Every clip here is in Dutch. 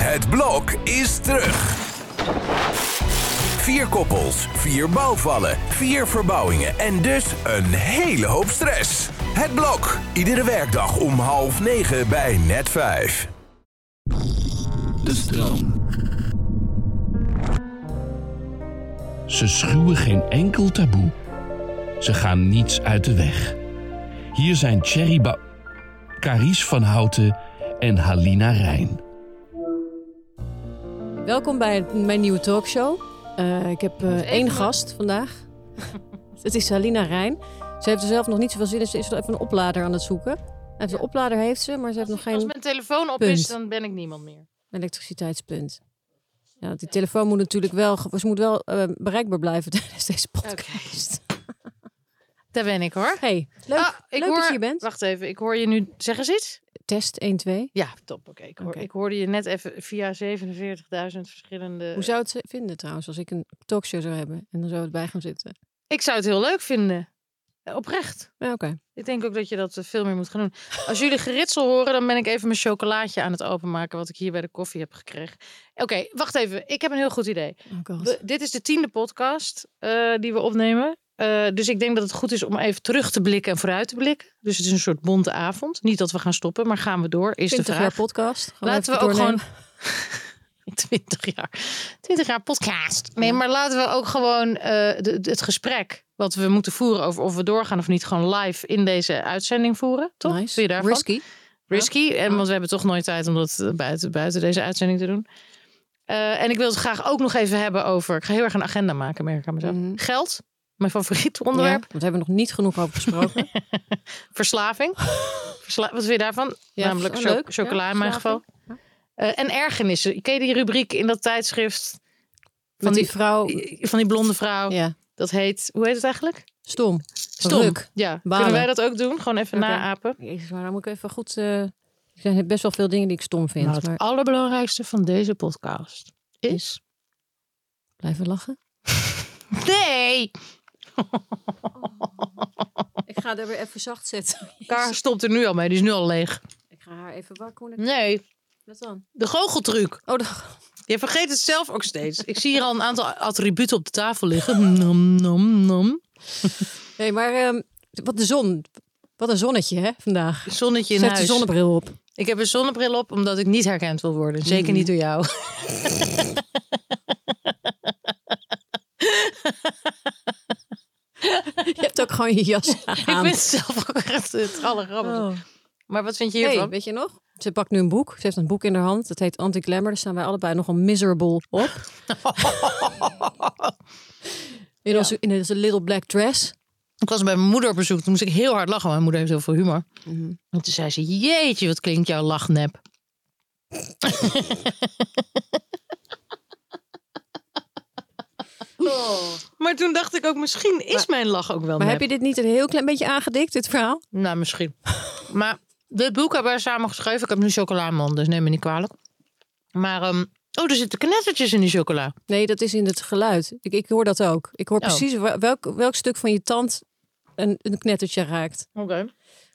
Het blok is terug. Vier koppels, vier bouwvallen, vier verbouwingen en dus een hele hoop stress. Het blok, iedere werkdag om half negen bij net vijf. De stroom. Ze schuwen geen enkel taboe. Ze gaan niets uit de weg. Hier zijn Thierry ba Carice van Houten en Halina Rijn. Welkom bij mijn nieuwe talkshow. Uh, ik heb uh, één gast vandaag. Het is Halina Rijn. Ze heeft er zelf nog niet zoveel zin in. Ze is wel even een oplader aan het zoeken. Even een oplader heeft ze, maar ze heeft nog geen Als mijn telefoon op punt. is, dan ben ik niemand meer. elektriciteitspunt. Ja, die telefoon moet natuurlijk wel, ze moet wel eh, bereikbaar blijven tijdens deze podcast. Daar ben ik hoor. Hey, leuk, Ah, ik leuk hoor, dat je hier bent. Wacht even, ik hoor je nu. Zeg eens iets. Test 1, 2. Ja, top. Oké, ik, ik hoorde je net even via 47.000 verschillende. Hoe zou het vinden trouwens als ik een talkshow zou hebben en dan zou het bij gaan zitten? Ik zou het heel leuk vinden. Eh, Oprecht. Ja, Oké. Ik denk ook dat je dat eh, veel meer moet gaan doen. Als jullie geritsel horen, dan ben ik even mijn chocolaatje aan het openmaken. Wat ik hier bij de koffie heb gekregen. Oké, wacht even. Ik heb een heel goed idee. Oh. We- dit is de tiende podcast eh, die we opnemen. Eh, dus ik denk dat het goed is om even terug te blikken en vooruit te blikken. Dus het is een soort bonte avond. Niet dat we gaan stoppen, maar gaan we door? Is de 20 vraag. jaar podcast. Laten we ook gewoon. 20 jaar. 20 jaar podcast. Nee, maar laten we ook gewoon eh, de- de- het gesprek wat we moeten voeren over of we doorgaan of niet, gewoon live in deze uitzending voeren. Toch? Nice. Vind je daarvan? Risky. Risky. En want we hebben toch nooit tijd om dat eh, buiten, buiten deze uitzending te doen. En ik wil het graag ook nog even hebben over. Ik ga heel erg een agenda maken, merk ik aan mezelf. Mhm. Geld. Mijn favoriet Ja, onderwerp. want daar hebben we nog niet genoeg over gesproken. Verslaving. Versla- wat vind je daarvan? Ja, Namelijk oh, leuk. chocola Ja, in mijn geval. Eh, en ergernissen. Ken je die rubriek in dat tijdschrift? Van die die- vrouw. Van die blonde vrouw. Ja, Dat heet, hoe heet het eigenlijk? stom. Stom. Ruk. Ja, Balen. kunnen wij dat ook doen? Gewoon even Oké. naapen. Jezus, maar dan moet ik even goed... eh, er zijn best wel veel dingen die ik stom vind. Nou, het maar allerbelangrijkste van deze podcast is... blijven lachen. Nee! Ik ga er weer even zacht zetten. Kar stopt er nu al mee. Die is nu al leeg. Ik ga haar even wakker. Nee, Wat dan? de goocheltruc. Oh, de... Je vergeet het zelf ook steeds. Ik zie hier al een aantal attributen op de tafel liggen. Nom, nom, nom. Nee, maar ehm, wat de zon. Wat een zonnetje, hè, vandaag. Zonnetje in Zet de huis. zonnebril op. Ik heb een zonnebril op omdat ik niet herkend wil worden. Zeker Mm. niet door jou. Je gewoon jas Ik vind het zelf ook echt het allergrappigste. Oh. Maar wat vind je Hey, hiervan? weet je nog? Ze pakt nu een boek. Ze heeft een boek in haar hand. Dat heet Anti-Glamour. Daar staan wij allebei nogal miserable op. In, onze, in onze little black dress. Ik was bij mijn moeder op bezoek. Toen moest ik heel hard lachen. Mijn moeder heeft heel veel humor. Mhm. En toen zei ze, jeetje, wat klinkt jouw lachnep. Maar toen dacht ik ook, misschien is mijn lach ook wel Maar nep. heb je dit niet een heel klein beetje aangedikt, dit verhaal? Nou, misschien. maar dit boek hebben we samen geschreven. Ik heb nu chocola in mijn hand, dus neem me niet kwalijk. Maar, ehm, oh, er zitten knettertjes in die chocola. Nee, dat is in het geluid. Ik, ik hoor dat ook. Ik hoor Oh. precies welk, welk stuk van je tand een, een knettertje raakt. Oké.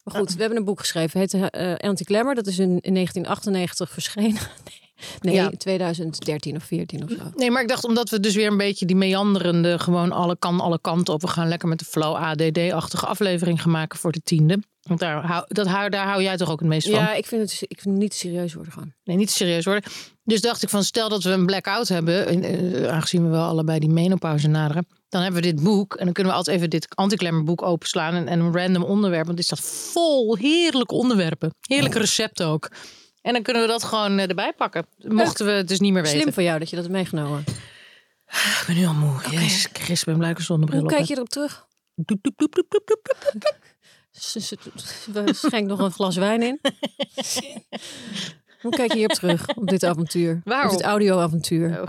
Maar goed, we hebben een boek geschreven. Het heet eh Anti-Glamour. Dat is in, in 1998 verschenen. Nee, nee Ja. 2013 of 14 of zo. Nee, maar ik dacht omdat we dus weer een beetje die meanderende, gewoon alle kan alle kanten op. We gaan lekker met de flow ADD-achtige aflevering gaan maken voor de tiende. Want daar hou, dat hou, daar hou jij toch ook het meest van? Ja, ik vind het, ik vind het niet serieus worden gewoon. Nee, niet serieus worden. Dus dacht ik van, stel dat we een blackout hebben, en, eh, aangezien we wel allebei die menopauze naderen, dan hebben we dit boek en dan kunnen we altijd even dit anti boek openslaan en, en een random onderwerp, want dit staat vol heerlijke onderwerpen, heerlijke recepten ook. En dan kunnen we dat gewoon eh, erbij pakken, mochten we het dus niet meer weten. Slim van jou dat je dat hebt meegenomen. Ik ben nu al moe. Jezus Christus, ik ben blij zonnebril Hoe op kijk je erop terug? Doep, doep, doep, ze- Schenk nog een glas wijn in. Hoe kijk je hierop terug, op dit avontuur? Waarop? Op dit audioavontuur? Oh.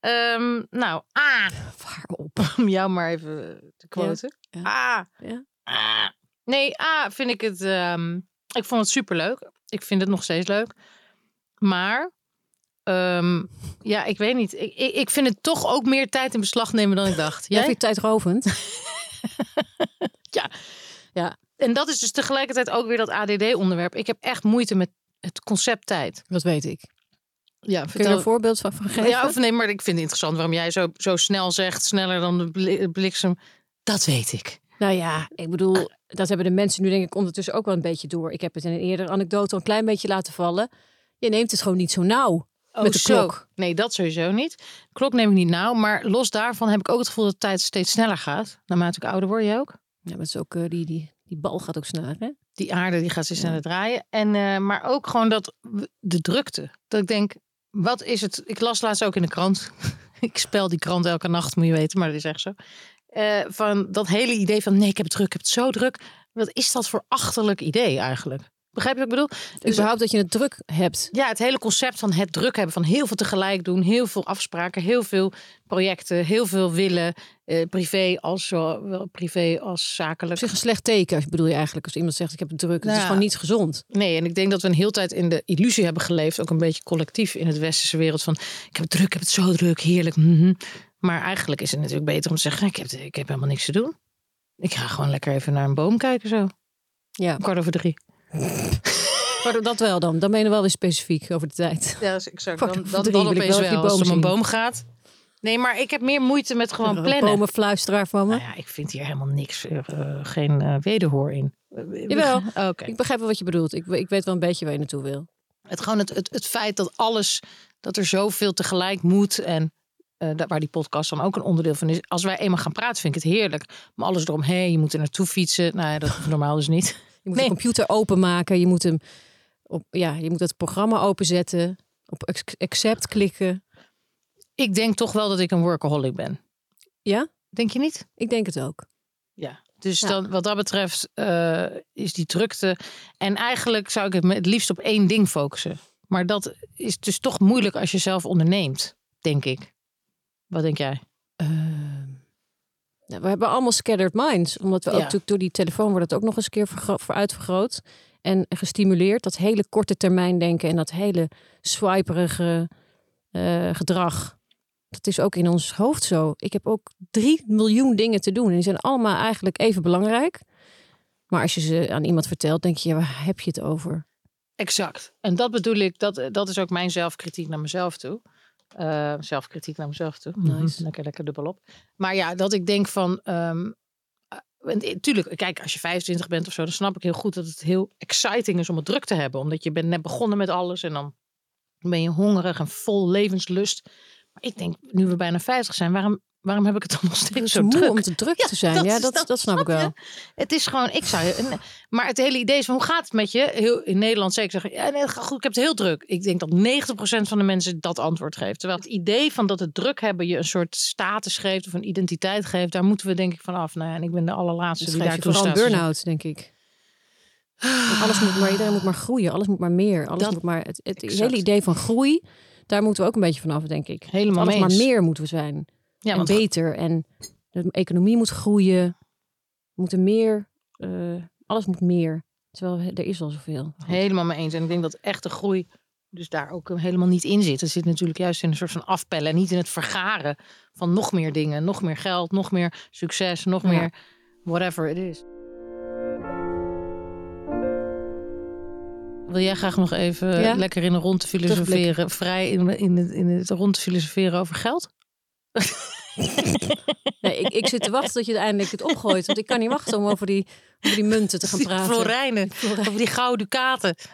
Ehm, nou, ah, Waarop? om jou maar even te quoten. Ja. Ah. Ja. Ah. Nee, ah, vind ik het. ehm, ik vond het superleuk. Ik vind het nog steeds leuk. Maar. ehm, ja, ik weet niet. Ik, ik, ik vind het toch ook meer tijd in beslag nemen dan ik dacht. Jij vindt het tijdrovend? Ja. Ja. En dat is dus tegelijkertijd ook weer dat ADD-onderwerp. Ik heb echt moeite met het concept tijd. Dat weet ik. Ja, Kun je vertel. er een voorbeeld van, van geven? Ja, of nee, maar ik vind het interessant waarom jij zo, zo snel zegt, sneller dan de bli- bliksem. Dat weet ik. Nou ja, ik bedoel, dat hebben de mensen nu denk ik ondertussen ook wel een beetje door. Ik heb het in een eerdere anekdote al een klein beetje laten vallen. Je neemt het gewoon niet zo nauw met de zo. klok. Nee, dat sowieso niet. De klok neem ik niet nauw, maar los daarvan heb ik ook het gevoel dat de tijd steeds sneller gaat. Naarmate ik ouder word, jij ook? Ja, maar het is ook, eh, die, die, die bal gaat ook sneller, hè? Die aarde die gaat steeds sneller draaien. En, eh, maar ook gewoon dat de drukte. Dat ik denk, wat is het? Ik las laatst ook in de krant. ik spel die krant elke nacht, moet je weten, maar dat is echt zo. Eh, van dat hele idee van nee, ik heb het druk, ik heb het zo druk. Wat is dat voor achterlijk idee eigenlijk? Begrijp je wat ik bedoel? Dus Überhaupt dat je het druk hebt. ja, het hele concept van het druk hebben, van heel veel tegelijk doen, heel veel afspraken, heel veel projecten, heel veel willen, eh, privé als zowel privé als Op zakelijk. zich een slecht teken, bedoel je eigenlijk. Als iemand zegt, ik heb het druk. Het Nou is ja. gewoon niet gezond. Nee, en ik denk dat we een hele tijd in de illusie hebben geleefd, ook een beetje collectief in het westerse wereld, van ik heb het druk, ik heb het zo druk, heerlijk. mhm. Maar eigenlijk is het natuurlijk beter om te zeggen, ik heb, ik heb helemaal niks te doen. Ik ga gewoon lekker even naar een boom kijken zo. Ja, Kwart over drie. maar dat wel dan. Dan ben je wel weer specifiek over de tijd. Ja, dat is exact. Dan, dan, dan ik opeens wel wel, die als het om boom een boom gaat. Nee, maar ik heb meer moeite met gewoon Een plannen. bomenfluisteraar van me. Nou ja, ik vind hier helemaal niks, eh, eh, geen eh, wederhoor in. Jawel. Oké. Ik begrijp wel wat je bedoelt. Ik, ik weet wel een beetje waar je naartoe wil. Het, gewoon het, het, het feit dat alles, dat er zoveel tegelijk moet en eh, waar die podcast dan ook een onderdeel van is. Als wij eenmaal gaan praten, vind ik het heerlijk. Maar alles eromheen, je moet er naartoe fietsen. Nou ja, dat is normaal dus niet. Je moet Nee. de computer openmaken. Je moet hem op, ja, je moet het programma openzetten. Op accept klikken. Ik denk toch wel dat ik een workaholic ben. Ja? Denk je niet? Ik denk het ook. Ja. Dus Ja. dan, wat dat betreft eh, is die drukte. En eigenlijk zou ik het me het liefst op één ding focussen. Maar dat is dus toch moeilijk als je zelf onderneemt, denk ik. Wat denk jij? Ehm, nou, we hebben allemaal scattered minds. Omdat we ook natuurlijk door die telefoon wordt het ook nog eens een keer voor uitvergroot. En gestimuleerd. Dat hele korte termijn denken. En dat hele swiperige eh, gedrag. Dat is ook in ons hoofd zo. Ik heb ook drie miljoen dingen te doen. En die zijn allemaal eigenlijk even belangrijk. Maar als je ze aan iemand vertelt, denk je, ja, waar heb je het over? Exact. En dat bedoel ik, dat, dat is ook mijn zelfkritiek naar mezelf toe. Eh, zelfkritiek naar mezelf toe. Nice. Mhm, Lekker, lekker dubbel op. Maar ja, dat ik denk van. en, eh, tuurlijk, kijk, als je 25 bent of zo, dan snap ik heel goed dat het heel exciting is om het druk te hebben. Omdat je bent net begonnen met alles en dan ben je hongerig en vol levenslust. Maar ik denk, nu we bijna 50 zijn, waarom, waarom heb ik het dan nog steeds zo moe druk? om te druk Ja, te zijn. dat ja, dat, dat snap ik je? wel. Het is gewoon, ik zou je. Maar het hele idee is van hoe gaat het met je? Heel, in Nederland zeker zeggen, ja, nee, goed, ik heb het heel druk. Ik denk dat 90% van de mensen dat antwoord geeft. Terwijl het idee van dat het druk hebben je een soort status geeft of een identiteit geeft, daar moeten we denk ik van af. Nou ja, en ik ben de allerlaatste die geeft je daartoe vooral burn-out, denk ik. Want Alles moet maar, iedereen moet maar groeien. Alles moet maar meer. Alles moet maar, het, het hele idee van groei, daar moeten we ook een beetje vanaf, denk ik. Helemaal alles maar meer moeten we zijn. Ja, en beter. En de economie moet groeien. We moeten meer. eh, alles moet meer. Terwijl er is al zoveel. helemaal mee eens. En ik denk dat echte groei dus daar ook helemaal niet in zit. Het zit natuurlijk juist in een soort van afpellen en niet in het vergaren van nog meer dingen, nog meer geld, nog meer succes, nog Ja. meer whatever it is. Wil jij graag nog even Ja? lekker in de rond te filosoferen, vrij in, in, het, in het rond te filosoferen over geld? Nee, ik, ik zit te wachten tot je eindelijk het opgooit. Want ik kan niet wachten om over die, over die munten te gaan Die praten. florijnen, over die gouden ducaten.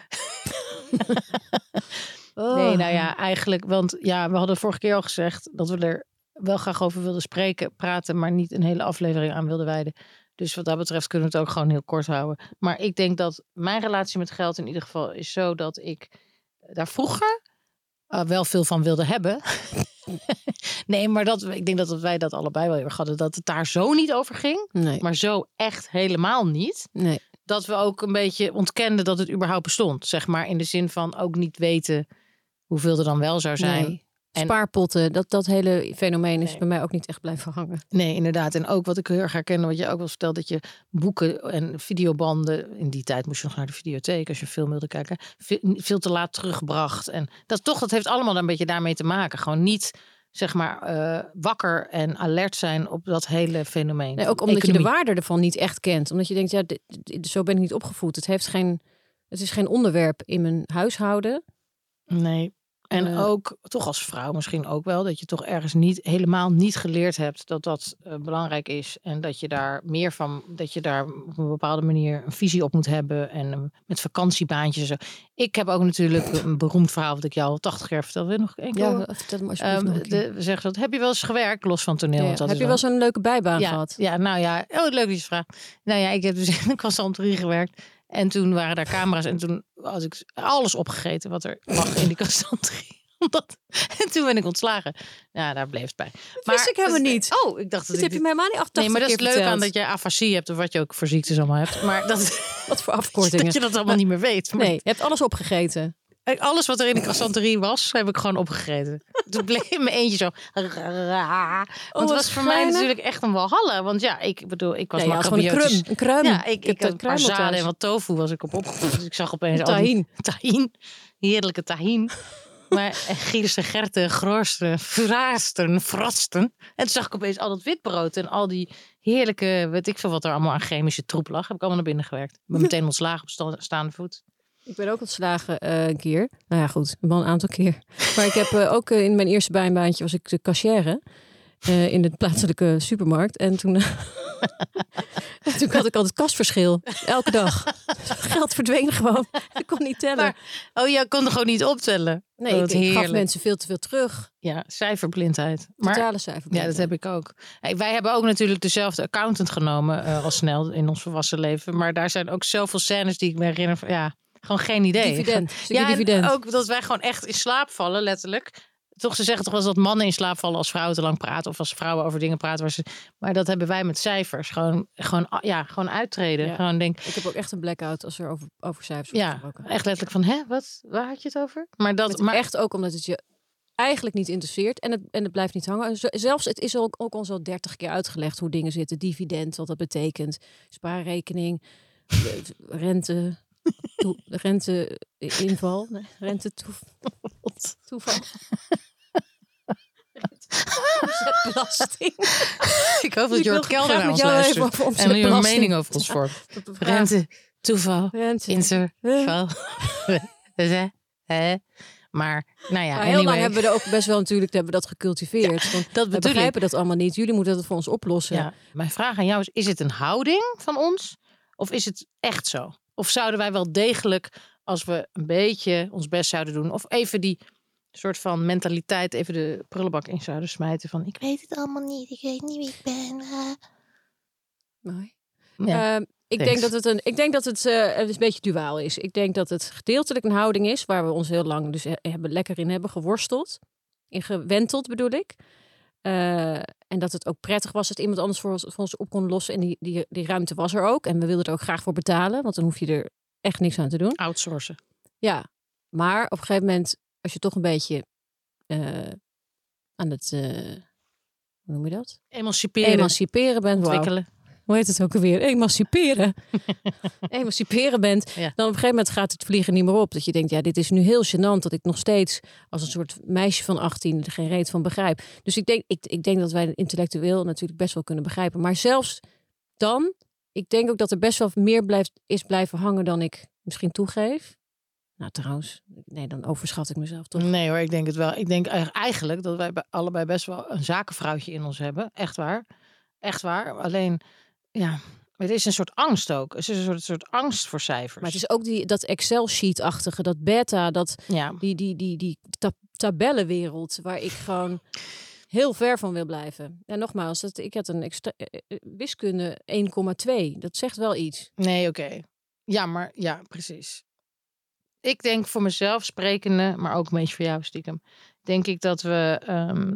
Oh. Nee, nou ja, eigenlijk, want ja, we hadden vorige keer al gezegd dat we er wel graag over wilden spreken, praten, maar niet een hele aflevering aan wilden wijden. Dus wat dat betreft kunnen we het ook gewoon heel kort houden. Maar ik denk dat mijn relatie met geld in ieder geval is zo dat ik daar vroeger eh, wel veel van wilde hebben. nee, maar dat, ik denk dat wij dat allebei wel heel erg hadden. Dat het daar zo niet over ging, Nee, maar zo echt helemaal niet nee. dat we ook een beetje ontkenden dat het überhaupt bestond. Zeg maar in de zin van ook niet weten hoeveel er dan wel zou zijn. nee. En- Spaarpotten, dat, dat hele fenomeen is Nee. bij mij ook niet echt blijven hangen. Nee, inderdaad. En ook wat ik heel erg herken, wat je ook wel vertelt, dat je boeken en videobanden, in die tijd moest je nog naar de videotheek als je film wilde kijken, veel, te laat teruggebracht. En dat toch, dat heeft allemaal een beetje daarmee te maken. Gewoon niet, zeg maar, eh, wakker en alert zijn op dat hele fenomeen. Nee, ook omdat je de waarde ervan niet echt kent. Omdat je denkt, ja, dit- dit- zo ben ik niet opgevoed. Het, heeft geen, het is geen onderwerp in mijn huishouden. Nee. En Eh. ook, toch als vrouw misschien ook wel, dat je toch ergens niet helemaal niet geleerd hebt dat dat eh, belangrijk is. En dat je daar meer van, dat je daar op een bepaalde manier een visie op moet hebben. En eh, met vakantiebaantjes zo. Ik heb ook natuurlijk een beroemd verhaal wat ik jou al 80 keer vertelde. Nog enkel. Ja, vertel me alsjeblieft een keer. de, zeg dat, heb je wel eens gewerkt los van toneel? Ja, dat Heb is je wel zo'n leuke bijbaan ja, gehad? Ja, nou ja. Oh, leuk dat je het vraagt. Nou ja, ik heb dus in de kassanterie gewerkt. En toen waren daar camera's. En toen had ik alles opgegeten wat er mag in die kassanterie. Omdat, en toen ben ik ontslagen. Ja, daar bleef het bij. wist ik helemaal niet. Oh, ik dacht dat Dit ik heb je mij helemaal niet 88 Nee, maar dat is leuk verteld. aan dat je afasie hebt. Of wat je ook voor ziektes allemaal hebt. Maar dat, Wat voor afkortingen. dat je dat allemaal niet meer weet. Maar Nee, je hebt alles opgegeten. Alles wat er in de kassanterie was, heb ik gewoon opgegeten. Toen bleef mijn eentje zo. Want het was voor mij natuurlijk echt een walhalla. Want ja, ik bedoel, ik was had gewoon een krum. Een kruim. Ja, ik, ik, had en wat tofu was ik op opgevoed. Dus ik zag opeens Tahin. tahin. Heerlijke tahin. Maar Gierse Gerten, Grorsten, Vrasten, Frosten. En toen zag ik opeens al dat witbrood en al die heerlijke, weet ik veel wat er allemaal aan chemische troep lag. Heb ik allemaal naar binnen gewerkt. Ben meteen ontslagen op sta- staande voet. Ik ben ook ontslagen eh, een keer. Nou ja, goed. Wel een aantal keer. Maar ik heb eh, ook eh, in mijn eerste bijbaantje was ik de cashier eh, in de plaatselijke supermarkt. En toen, en toen had ik altijd kastverschil. Elke dag. Geld verdween gewoon. Ik kon niet tellen. Maar- Oh, jij kon er gewoon niet optellen. nee, Oh, ik, gaf mensen veel te veel terug. Ja, cijferblindheid. Maar Totale cijfer. Ja, dat heb ik ook. Hey, wij hebben ook natuurlijk dezelfde accountant genomen al snel in ons volwassen leven. Maar daar zijn ook zoveel scènes die ik me herinner. Van, ja, gewoon geen idee. Dividend. Ja, dividend. ook dat wij gewoon echt in slaap vallen, letterlijk. Toch, ze zeggen toch wel eens dat mannen in slaap vallen als vrouwen te lang praten. Of als vrouwen over dingen praten. Waar ze, maar dat hebben wij met cijfers. Gewoon, gewoon, ja, gewoon uittreden. Ja. Gewoon denk, Ik heb ook echt een blackout als er over, over cijfers wordt ja, gesproken. echt letterlijk van, hè, wat, waar had je het over? Maar dat, Met maar echt ook omdat het je eigenlijk niet interesseert en het, en het blijft niet hangen. Zelfs het is ook, ook al zo dertig keer uitgelegd hoe dingen zitten. Dividend, wat dat betekent. Spaarrekening, rente, toe, rente inval, nee, rente toeval. Omzetbelasting. ik hoop dat Jort Kelder naar ons luistert. En nu een mening over ons vormt. Ja. Rente, toeval, Rente. interval. Hè? Hè? Maar, nou ja, Maar heel anyway. lang hebben we er ook best wel natuurlijk hebben we dat gecultiveerd. Want dat we ik. begrijpen dat allemaal niet. Jullie moeten dat voor ons oplossen. Ja, mijn vraag aan jou is: is het een houding van ons? Of is het echt zo? Of zouden wij wel degelijk, als we een beetje ons best zouden doen, of even die soort van mentaliteit even de prullenbak in zouden smijten van ik weet het allemaal niet, ik weet niet wie ik ben. ah." Mooi. Ja, Ehm, ik, thanks. denk dat het een, ik denk dat het eh, een beetje duaal is. Ik denk dat het gedeeltelijk een houding is waar we ons heel lang dus he- hebben, lekker in hebben geworsteld. In gewenteld bedoel ik. Eh, en dat het ook prettig was dat iemand anders voor ons, voor ons op kon lossen. En die, die, die ruimte was er ook. En we wilden er ook graag voor betalen. Want dan hoef je er echt niks aan te doen. outsourcen. Ja, maar op een gegeven moment, als je toch een beetje eh, aan het, eh, hoe noem je dat? Emanciperen, Emanciperen bent. Ontwikkelen. Hoe heet het ook alweer? Emanciperen. Emanciperen bent. Ja. Dan op een gegeven moment gaat het vliegen niet meer op. Dat je denkt, ja, dit is nu heel gênant dat ik nog steeds als een soort meisje van 18 er geen reet van begrijp. Dus ik denk, ik, ik denk dat wij intellectueel natuurlijk best wel kunnen begrijpen. Maar zelfs dan, ik denk ook dat er best wel meer blijft, is blijven hangen dan ik misschien toegeef. Nou, trouwens, nee, dan overschat ik mezelf toch. Nee hoor, ik denk het wel. Ik denk eigenlijk- eigenlijk dat wij allebei best wel een zakenvrouwtje in ons hebben. Echt waar. Echt waar. Alleen, ja, het is een soort angst ook. Het is een soort, soort angst voor cijfers. Maar het is ook die, dat Excel-sheet-achtige, dat beta, dat Ja, die, die, die, die ta- tabellenwereld waar ik gewoon heel ver van wil blijven. En nogmaals, dat, ik had een extra, eh, eh, wiskunde 1,2. Dat zegt wel iets. nee, oké. Ja, maar ja, precies. Ik denk voor mezelf sprekende, maar ook een beetje voor jou stiekem. Denk ik dat we, ehm,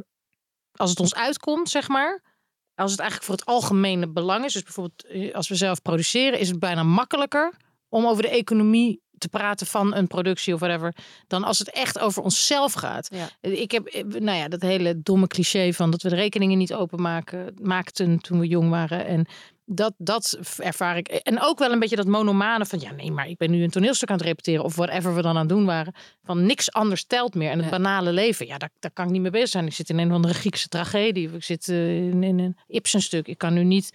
als het ons uitkomt, zeg maar. Als het eigenlijk voor het algemene belang is. Dus bijvoorbeeld eh, als we zelf produceren, is het bijna makkelijker om over de economie te praten van een productie of whatever. Dan als het echt over onszelf gaat. Ja. Ik heb, eh, nou ja, dat hele domme cliché van dat we de rekeningen niet openmaken maakten toen we jong waren. En dat, dat ervaar ik. En ook wel een beetje dat monomane van ja, nee, maar ik ben nu een toneelstuk aan het repeteren of whatever we dan aan het doen waren. Van niks anders telt meer. En het Ja. banale leven, ja, daar, daar kan ik niet mee bezig zijn. Ik zit in een of andere Griekse tragedie. Of ik zit eh, in, in een Ibsen-stuk. Ik kan nu niet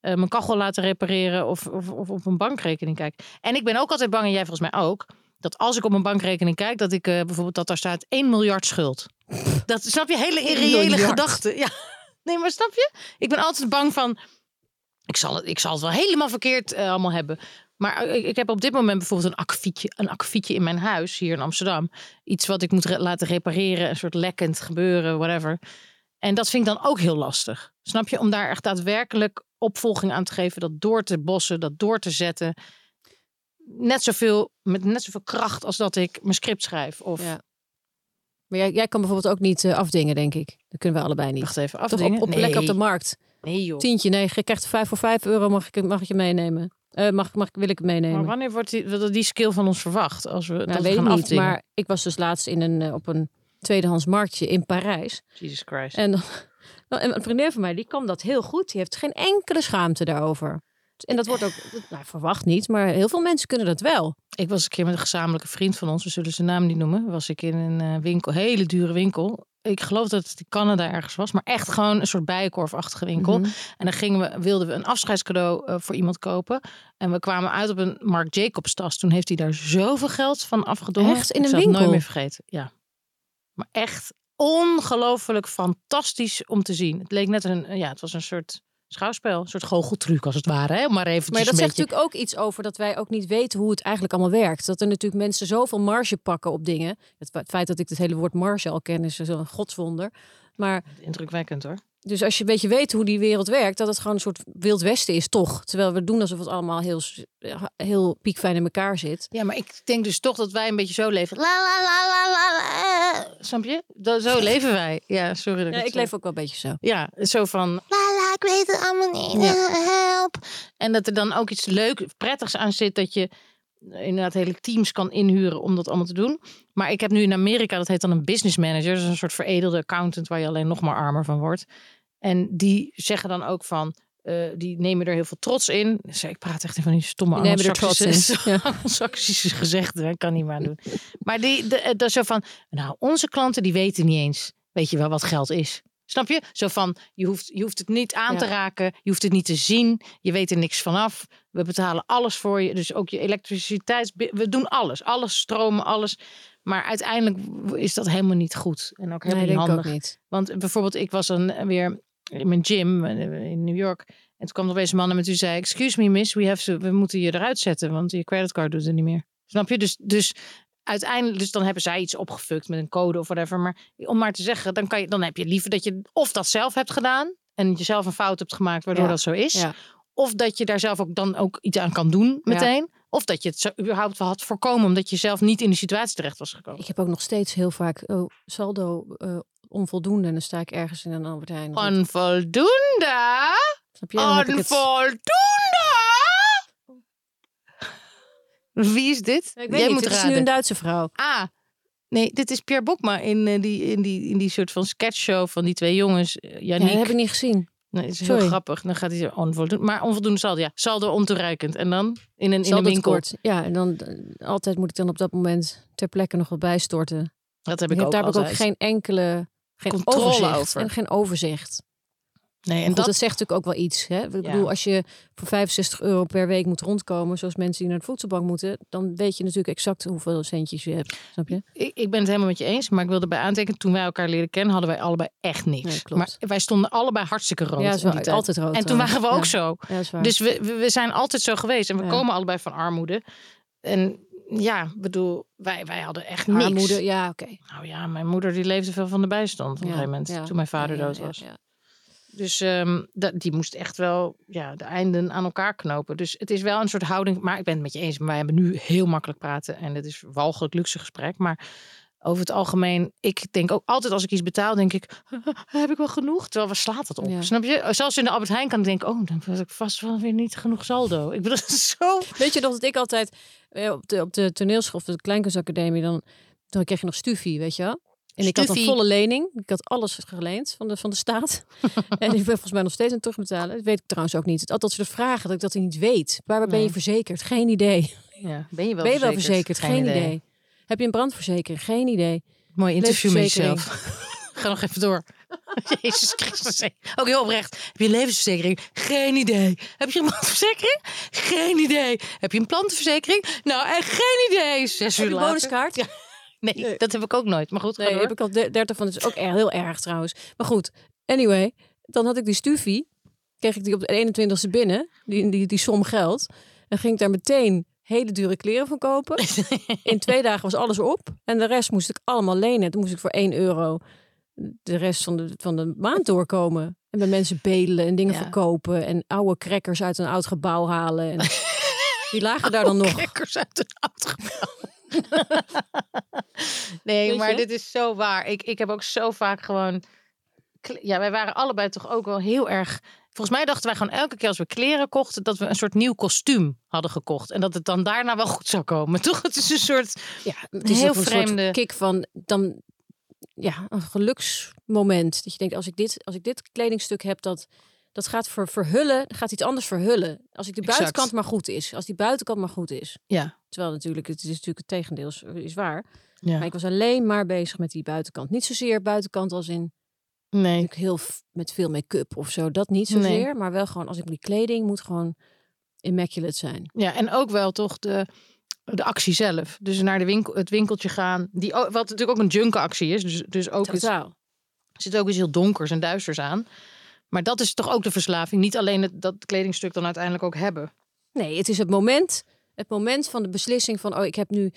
eh, mijn kachel laten repareren of, of, of op een bankrekening kijken. En ik ben ook altijd bang, en jij volgens mij ook, Dat als ik op mijn bankrekening kijk, dat ik eh, bijvoorbeeld dat daar staat 1 miljard schuld. Dat snap je, hele irreële miljard. gedachte. Ja. Nee, maar snap je? Ik ben altijd bang van. Ik zal het, ik zal het wel helemaal verkeerd eh, allemaal hebben. Maar eh, ik, ik heb op dit moment bijvoorbeeld een akkefietje, een akkefietje in mijn huis hier in Amsterdam. Iets wat ik moet re- laten repareren, een soort lekkend gebeuren, whatever. En dat vind ik dan ook heel lastig. Snap je? Om daar echt daadwerkelijk opvolging aan te geven, dat door te bossen, dat door te zetten. Net zoveel, met net zoveel kracht als dat ik mijn script schrijf. Of Ja. Maar jij, jij kan bijvoorbeeld ook niet eh, afdingen, denk ik. Dat kunnen we allebei niet. wacht even, Toch afdingen? op, op nee. lekker op de markt. Nee joh. Tientje, nee, je krijgt vijf voor vijf euro, mag ik, mag ik je meenemen. Eh, mag, mag, wil ik het meenemen? Maar wanneer wordt die, die skill van ons verwacht? Als we, Nou, dat we weet ik gaan niet, afdingen? maar ik was dus laatst in een, eh, op een tweedehands marktje in Parijs. Jesus Christ. En, dan, en een vriendin van mij, die kan dat heel goed. Die heeft geen enkele schaamte daarover. En dat wordt ook, nou, verwacht niet, maar heel veel mensen kunnen dat wel. Ik was een keer met een gezamenlijke vriend van ons, we zullen zijn naam niet noemen. Was ik in een eh, winkel, hele dure winkel. Ik geloof dat het in Canada ergens was, maar echt gewoon een soort bijenkorfachtige winkel. Mhm. En dan gingen we, wilden we een afscheidscadeau eh, voor iemand kopen. En we kwamen uit op een Marc Jacobs tas. Toen heeft hij daar zoveel geld van afgedongen. Echt? In Ik een zal het nooit winkel? meer vergeten. Ja. Maar echt ongelooflijk fantastisch om te zien. Het leek net een, ja, het was een soort schouwspel, een soort goocheltruc als het ware. Hè? Maar even Maar dat zegt beetje... natuurlijk ook iets over dat wij ook niet weten hoe het eigenlijk allemaal werkt. Dat er natuurlijk mensen zoveel marge pakken op dingen. Het, feit dat ik het hele woord marge al ken is een godswonder. Maar Indrukwekkend hoor. dus als je een beetje weet hoe die wereld werkt, dat het gewoon een soort wild westen is, toch? Terwijl we doen alsof het allemaal heel, s- heel piekfijn in elkaar zit. Ja, maar ik denk dus toch dat wij een beetje zo leven. La la la la la. la. Snap je? Zo leven wij. Ja, sorry dat ik Ja, leef ook wel een beetje zo. Ja, zo van. La la, ik weet het allemaal niet. Ja. Help. En dat er dan ook iets leuk, prettigs aan zit dat je inderdaad hele teams kan inhuren om dat allemaal te doen. Maar ik heb nu in Amerika, dat heet dan een business manager. Dat is een soort veredelde accountant waar je alleen nog maar armer van wordt. En die zeggen dan ook van, eh, die nemen er heel veel trots in. Dus ik praat echt van die stomme Die nemen er trots in. Anglo-Saxische- Ja. Gezegden. Ik kan niet meer aan doen. Maar die, dat zo van, nou, onze klanten die weten niet eens, weet je wel, wat geld is. Snap je? Zo van, je hoeft, je hoeft het niet aan te raken. Je hoeft het niet te zien. Je weet er niks vanaf. We betalen alles voor je. Dus ook je elektriciteit. We doen alles. Alles stromen, alles. Maar uiteindelijk is dat helemaal niet goed. En ook helemaal Nee, niet handig. ook niet. Want bijvoorbeeld, ik was dan weer in mijn gym eh, in New York. En toen kwam er opeens een man naar me toe en zei... Excuse me miss, we, have to, we moeten je eruit zetten. Want je creditcard doet het niet meer. Snap je? Dus, dus uiteindelijk, dus dan hebben zij iets opgefukt met een code of whatever. Maar om maar te zeggen, dan, kan je, dan heb je liever dat je of dat zelf hebt gedaan. En jezelf een fout hebt gemaakt waardoor Ja. dat zo is. Ja. Of dat je daar zelf ook dan ook iets aan kan doen meteen. Of dat je het zo überhaupt wel had voorkomen omdat je zelf niet in die situatie terecht was gekomen. Ik heb ook nog steeds heel vaak oh, saldo eh, onvoldoende. En dan sta ik ergens in een Albert Heijn. Onvoldoende. Snap je? Dan Onvoldoende. Wie is dit? Ik weet niet, het is nu een Duitse vrouw. Ah, nee, dit is Pierre Bokma in, eh, die, in, die, in die soort van sketchshow van die twee jongens. eh, Ja, Yannick. dat heb ik niet gezien. Nee, het is heel grappig. Dan gaat hij zo onvoldoende. Maar onvoldoende saldo, ja. Saldo ontoereikend. En dan in een, in een winkel. tekort. Ja, en dan eh, altijd moet ik dan op dat moment ter plekke nog wat bijstorten. Dat heb Ik ook daar heb ik ook altijd. geen enkele geen Controle overzicht over. en geen overzicht. Nee, En dat, dat, zegt natuurlijk ook wel iets. Hè? Ik Ja. bedoel, als je voor 65 euro per week moet rondkomen, zoals mensen die naar de voedselbank moeten, dan weet je natuurlijk exact hoeveel centjes je hebt. Snap je? ik, ik ben het helemaal met je eens. Maar ik wilde bij aantekenen, toen wij elkaar leren kennen, hadden wij allebei echt niks. Nee, klopt. maar wij stonden allebei hartstikke rood. ja, tijd. altijd rood. En toen waren we ook zo. Ja, waar. Dus we, we, zijn altijd zo geweest. En we komen allebei van armoede. En ja, bedoel, wij, wij hadden echt niks. armoede, ja, oké. Nou ja, mijn moeder die leefde veel van de bijstand op een gegeven moment. Toen mijn vader dood ja, was. Dus ehm, dat, die moest echt wel ja, de einden aan elkaar knopen. Dus het is wel een soort houding. Maar ik ben het met je eens. Maar wij hebben nu heel makkelijk praten. En het is walgelijk luxe gesprek. Maar over het algemeen, ik denk ook altijd als ik iets betaal, denk ik, heb ik wel genoeg? Terwijl, waar slaat dat op? Ja. Snap je? Zelfs in de Albert Heijn kan ik denken, oh, dan heb ik vast wel weer niet genoeg saldo. Ik bedoel, zo... Weet je nog dat ik altijd eh, op de, op de toneelschool de Kleinkunstacademie, dan, dan kreeg je nog stufie, weet je wel? En ik had een volle lening. Ik had alles geleend van de, van de staat. en ik ben volgens mij nog steeds aan het terugbetalen. Dat weet ik trouwens ook niet. Het altijd soort vragen dat ik dat niet weet. Waar ben je verzekerd? Geen idee. Ja, ben je wel ben je wel verzekerd? Geen, idee. Heb je een brandverzekering? Geen idee. Mooi interview met jezelf. Ga nog even door. Jezus Christus. Ook heel oprecht. Heb je een levensverzekering? Geen idee. Heb je een brandverzekering? Geen idee. Heb je een plantenverzekering? Nou, echt geen idee. Zes Heb uur je een later. bonuskaart? Ja. Nee, dat heb ik ook nooit. Maar goed, Nee, heb ik al de- 30 van. Dat is ook erg, heel erg trouwens. Maar goed, anyway. Dan had ik die stufie. Kreeg ik die op de 21ste binnen. Die, die, die som geld. En ging ik daar meteen hele dure kleren van kopen. In twee dagen was alles op. En de rest moest ik allemaal lenen. Toen moest ik voor 1 euro de rest van de, van de maand doorkomen. En bij mensen bedelen en dingen Ja. verkopen. En oude crackers uit een oud gebouw halen. En die lagen daar dan nog. Kikkers uit een oud gebouw. nee, maar dit is zo waar. Ik, ik heb ook zo vaak gewoon... Ja, wij waren allebei toch ook wel heel erg... Volgens mij dachten wij gewoon elke keer als we kleren kochten... dat we een soort nieuw kostuum hadden gekocht. En dat het dan daarna wel goed zou komen. Toch? Het is een soort... Ja, het is heel een vreemde- soort kick van dan ja, een geluksmoment. Dat je denkt, als ik dit, als ik dit kledingstuk heb, dat, dat gaat ver, verhullen, gaat iets anders verhullen. Als ik de Exact. buitenkant maar goed is. Als die buitenkant maar goed is. Ja. Terwijl natuurlijk, het is natuurlijk het tegendeel, is, is waar. ja. Maar ik was alleen maar bezig met die buitenkant. Niet zozeer buitenkant als in Nee. heel met veel make-up of zo. Dat niet Nee. zozeer. Maar wel gewoon, als ik die kleding moet gewoon immaculate zijn. Ja, en ook wel toch de, de actie zelf. Dus naar de winkel, het winkeltje gaan. Die, wat natuurlijk ook een junkenactie is. Dus, dus ook Totaal. er zit ook iets heel donkers en duisters aan. Maar dat is toch ook de verslaving. Niet alleen het, dat kledingstuk dan uiteindelijk ook hebben. Nee, het is het moment, het moment van de beslissing van, oh, ik heb nu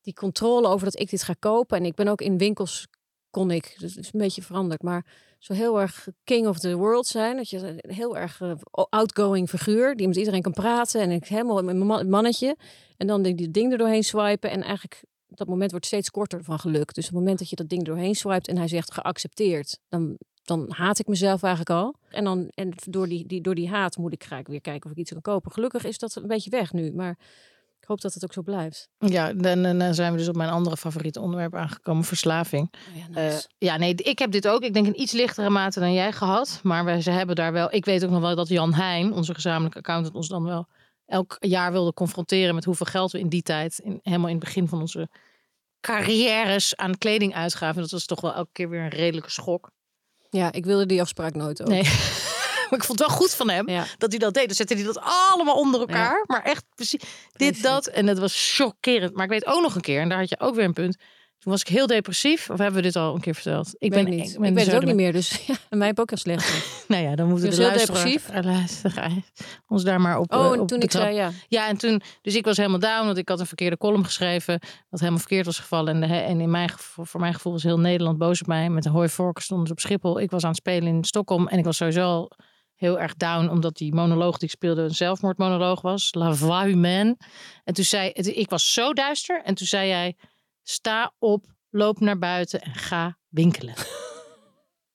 die controle over dat ik dit ga kopen. En ik ben ook in winkels, kon ik, dus is een beetje veranderd, maar zo heel erg king of the world zijn. Dat je een heel erg eh, outgoing figuur, die met iedereen kan praten. En ik helemaal met mijn man- mannetje. En dan die, die ding er doorheen swipen. En eigenlijk, dat moment wordt steeds korter van geluk. Dus het moment dat je dat ding doorheen swipet en hij zegt geaccepteerd, dan, dan haat ik mezelf eigenlijk al. En, dan, en door, die, die, door die haat moet ik graag weer kijken of ik iets kan kopen. Gelukkig is dat een beetje weg nu, maar ik hoop dat het ook zo blijft. Ja, dan, dan dan zijn we dus op mijn andere favoriete onderwerp aangekomen. Verslaving. Oh ja, Eh, ja, nee, ik heb dit ook. Ik denk in iets lichtere mate dan jij gehad. Maar we, ze hebben daar wel... Ik weet ook nog wel dat Jan Heijn, onze gezamenlijke accountant, ons dan wel elk jaar wilde confronteren met hoeveel geld we in die tijd, in, helemaal in het begin van onze carrières aan kleding uitgaven. Dat was toch wel elke keer weer een redelijke schok. Ja, ik wilde die afspraak nooit ook. Nee. maar ik vond het wel goed van hem Ja. dat hij dat deed. Dan zette hij dat allemaal onder elkaar. Maar echt precies dit, dat. En dat was chockerend. Maar ik weet ook nog een keer, en daar had je ook weer een punt. Toen was ik heel depressief. Of hebben we dit al een keer verteld? Ik ben weet, niet. ben ik weet het ook niet meer, dus ja, mij heb ook al slecht. Nou ja, dan moeten Je de heel depressief? ons daar maar op Oh, eh, en op toen ik zei ja. Ja, en toen, dus ik was helemaal down, want ik had een verkeerde column geschreven, wat helemaal verkeerd was gevallen. En, de, en in mijn gevoel, voor mijn gevoel was heel Nederland boos op mij. Met een hooivork vork stonden ze op Schiphol. Ik was aan het spelen in Stockholm en ik was sowieso al heel erg down, omdat die monoloog die ik speelde een zelfmoordmonoloog was. La voix humaine. En toen zei, het- ik was zo duister. En toen zei jij, sta op, loop naar buiten en ga winkelen.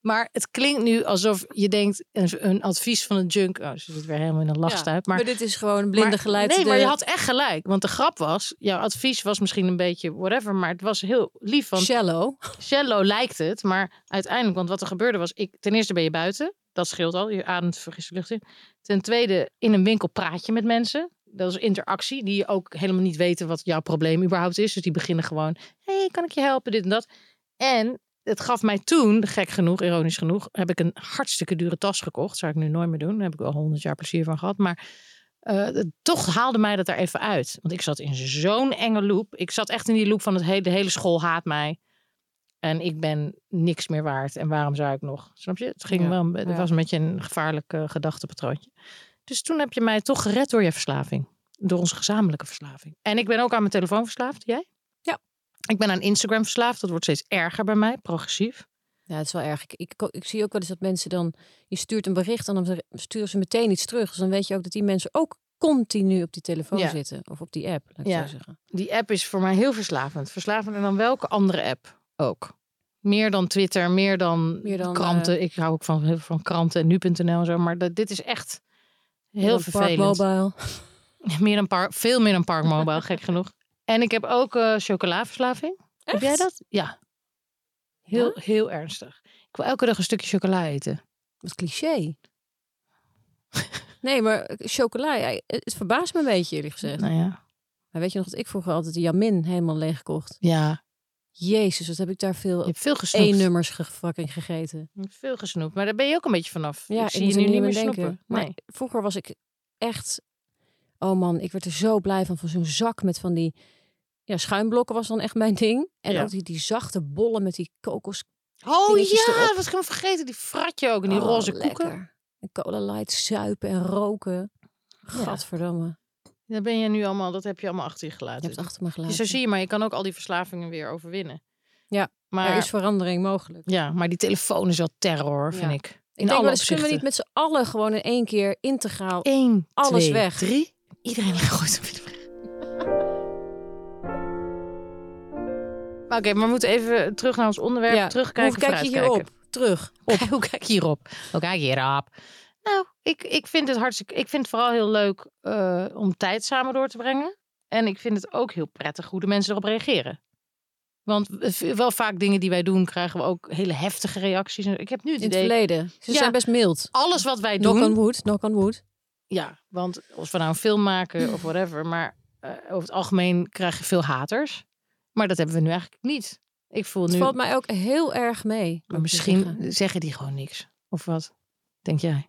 Maar het klinkt nu alsof je denkt, een, een advies van een junk. Oh, ze zit weer helemaal in een lachstuip. maar, maar dit is gewoon een blinde maar- geleid. Nee, maar je had echt gelijk. Want de grap was, jouw advies was misschien een beetje whatever, maar het was heel lief. Want shallow. cello lijkt het, maar uiteindelijk, want wat er gebeurde was, ik, ten eerste ben je buiten, dat scheelt al, je ademt frisse lucht in. Ten tweede, in een winkel praat je met mensen. Dat is interactie, die je ook helemaal niet weten wat jouw probleem überhaupt is. Dus die beginnen gewoon, hey, kan ik je helpen, dit en dat. En het gaf mij toen, gek genoeg, ironisch genoeg, heb ik een hartstikke dure tas gekocht. Zou ik nu nooit meer doen. Daar heb ik wel honderd jaar plezier van gehad. Maar eh, toch haalde mij dat er even uit. Want ik zat in zo'n enge loop. Ik zat echt in die loop van het hele, de hele school haat mij. En ik ben niks meer waard. En waarom zou ik nog? Snap je? Het, ging Ja, wel, het ja. was een beetje een gevaarlijk eh, gedachtepatroontje. Dus toen heb je mij toch gered door je verslaving. Door onze gezamenlijke verslaving. En ik ben ook aan mijn telefoon verslaafd. Jij? Ja. Ik ben aan Instagram verslaafd. Dat wordt steeds erger bij mij. Progressief. Ja, het is wel erg. Ik, ik, ik zie ook wel eens dat mensen dan... Je stuurt een bericht en dan sturen ze meteen iets terug. Dus dan weet je ook dat die mensen ook continu op die telefoon Ja. zitten. Of op die app, laat ik Ja. zo zeggen. Die app is voor mij heel verslavend. Verslavender dan welke andere app ook. Meer dan Twitter, meer dan, Meer dan, kranten. Ik hou ook van, van kranten en nu.nl en zo. Maar dat, dit is echt heel vervelend. Park Mobile. Meer dan park, veel meer dan Park Mobile, gek genoeg. En ik heb ook eh chocolaverslaving. Heb jij dat? Ja. Heel, heel ernstig. Ik wil elke dag een stukje chocola eten. Wat cliché. nee, maar chocola, ja, het verbaast me een beetje eerlijk gezegd. Nou ja. Maar weet je nog dat ik vroeger altijd de Jamin helemaal leeg kocht? Ja. Jezus, wat heb ik daar Je veel hebt veel gesnoept. één nummers ge fucking gegeten. Je veel gesnoept. Maar daar ben je ook een beetje vanaf. Ja, ik zie moet je nu niet meer denken. snoepen. Maar Nee. vroeger was ik echt... Oh man, ik werd er zo blij van. Van zo'n zak met van die... Ja, schuimblokken was dan echt mijn ding. En Ja. ook die, die zachte bollen met die kokos. Oh ja, erop. dat was ik helemaal vergeten. Die fratje ook en die Oh, roze lekker. koeken. En cola light zuipen en roken. Gadverdamme. Daar ben je nu allemaal, dat heb je allemaal achter je Je gelaten. hebt het achter me Dus gelaten. zo zie je maar, je kan ook al die verslavingen weer overwinnen. Ja, maar, Er is verandering mogelijk. ja, maar die telefoon is wel terror, vind Ja. ik. Ik In denk alle wel eens, kunnen we niet met z'n allen gewoon in één keer integraal... Eén, alles twee, weg. drie. Iedereen gooit hem weer weg. Oké, maar we moeten even terug naar ons onderwerp. Ja, Terugkijken, Hoe kijk je hierop? Terug. Op. Hoe kijk je hierop? Hoe kijk je hierop? Nou, ik, ik vind het hartstikke. Ik vind het vooral heel leuk eh, om tijd samen door te brengen. En ik vind het ook heel prettig hoe de mensen erop reageren. Want wel vaak dingen die wij doen, krijgen we ook hele heftige reacties. Ik heb nu het In het verleden. Ze Ja. zijn best mild. Alles wat wij Knock doen. on wood, knock on wood. Ja, want als we nou een film maken of whatever. Maar eh, over het algemeen krijg je veel haters. Maar dat hebben we nu eigenlijk niet. Ik voel Het nu. valt mij ook heel erg mee. maar misschien zeggen. zeggen die gewoon niks. Of wat? Denk jij?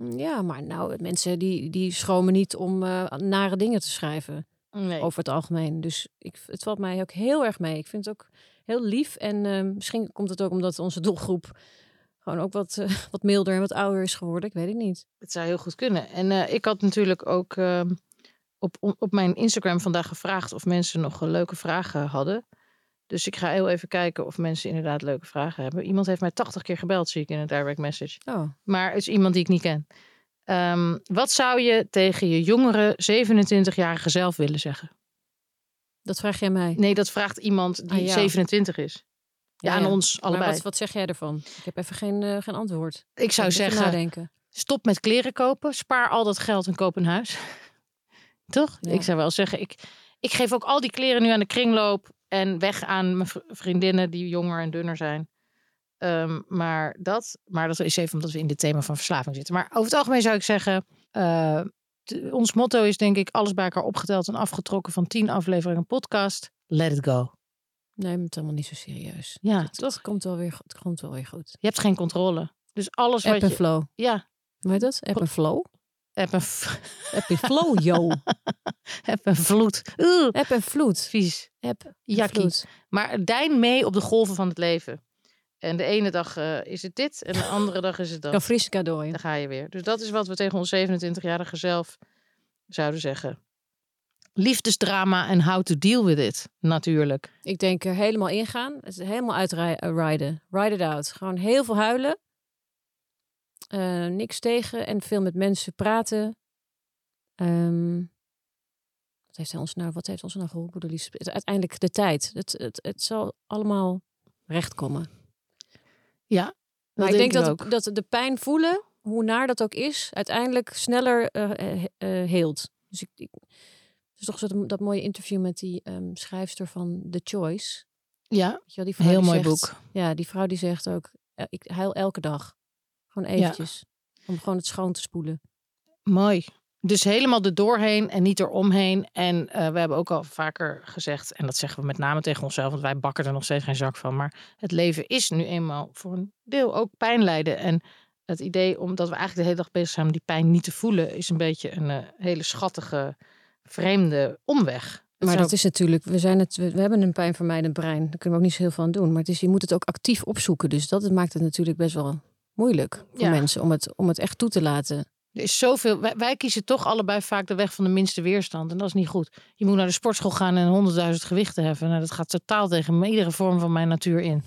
Ja, maar nou, mensen die, die schromen niet om eh, nare dingen te schrijven. Nee. Over het algemeen. Dus ik, het valt mij ook heel erg mee. Ik vind het ook heel lief. En eh, misschien komt het ook omdat onze doelgroep gewoon ook wat, eh, wat milder en wat ouder is geworden. Ik weet het niet. Het zou heel goed kunnen. En ik had natuurlijk ook op, op mijn Instagram vandaag gevraagd of mensen nog leuke vragen hadden. Dus ik ga heel even kijken of mensen inderdaad leuke vragen hebben. Iemand heeft mij 80 keer gebeld, zie ik in een direct message. Oh, Maar het is iemand die ik niet ken. Ehm, wat zou je tegen je jongere 27-jarige zelf willen zeggen? dat vraag jij mij. Nee, dat vraagt iemand die Ah, ja. 27 is. Ja, Ja, aan ja. ons Maar allebei. wat, wat zeg jij ervan? Ik heb even geen, eh, geen antwoord. Ik zou zeggen, nadenken. stop met kleren kopen. Spaar al dat geld en koop een huis. Toch? Ik zou wel zeggen, ik, ik geef ook al die kleren nu aan de kringloop. En weg aan mijn vriendinnen die jonger en dunner zijn. Ehm, maar, dat, maar dat is even omdat we in dit thema van verslaving zitten. Maar over het algemeen zou ik zeggen... eh, ons motto is denk ik alles bij elkaar opgeteld en afgetrokken van tien afleveringen podcast. Let it go. Neem het allemaal niet zo serieus. Ja, het, toch? Het komt wel weer, goed- het komt wel weer goed. Je hebt geen controle. Dus alles App wat je... flow. Ja, heet dat? App en flow? Heb een, v- App en flow, yo. heb een vloed. Oeh, App en vloed. vies. En Jakkie. Maar dein mee op de golven van het leven. En de ene dag eh, is het dit en de andere dag is het dat. Kan fris cadeau. Dan ga je weer. Dus dat is wat we tegen ons 27-jarige zelf zouden zeggen. Liefdesdrama en how to deal with it. Natuurlijk. Ik denk er helemaal ingaan. Het is helemaal uitrijden. Ride it out. Gewoon heel veel huilen. Eh, niks tegen. En veel met mensen praten. Ehm, wat heeft ons nou, wat heeft ons nou geholpen? De liefde? Uiteindelijk de tijd. Het, het, het zal allemaal rechtkomen. Ja, Maar ik denk dat, ook. dat de pijn voelen, hoe naar dat ook is, uiteindelijk sneller eh, eh, heelt. Dus ik, ik, het is toch dat, dat mooie interview met die ehm, schrijfster van The Choice. Ja, wel, die vrouw heel die mooi zegt- boek. Ja, die vrouw die zegt ook, ik huil elke dag. Gewoon eventjes. Om gewoon het schoon te spoelen. Mooi. Dus helemaal er doorheen en niet eromheen. En eh, we hebben ook al vaker gezegd, en dat zeggen we met name tegen onszelf, want wij bakken er nog steeds geen zak van. Maar het leven is nu eenmaal voor een deel ook pijn lijden. En het idee omdat we eigenlijk de hele dag bezig zijn om die pijn niet te voelen, is een beetje een eh, hele schattige, vreemde omweg. Het Maar dat is natuurlijk, we, zijn het, we, we hebben een pijnvermijdend brein. Daar kunnen we ook niet zo heel veel aan doen. Maar het is, je moet het ook actief opzoeken. Dus dat maakt het natuurlijk best wel moeilijk voor Ja. mensen om het, om het echt toe te laten. Er is zoveel. Wij, wij kiezen toch allebei vaak de weg van de minste weerstand. En dat is niet goed. Je moet naar de sportschool gaan en 100.000 gewichten heffen. Nou, dat gaat totaal tegen iedere vorm van mijn natuur in.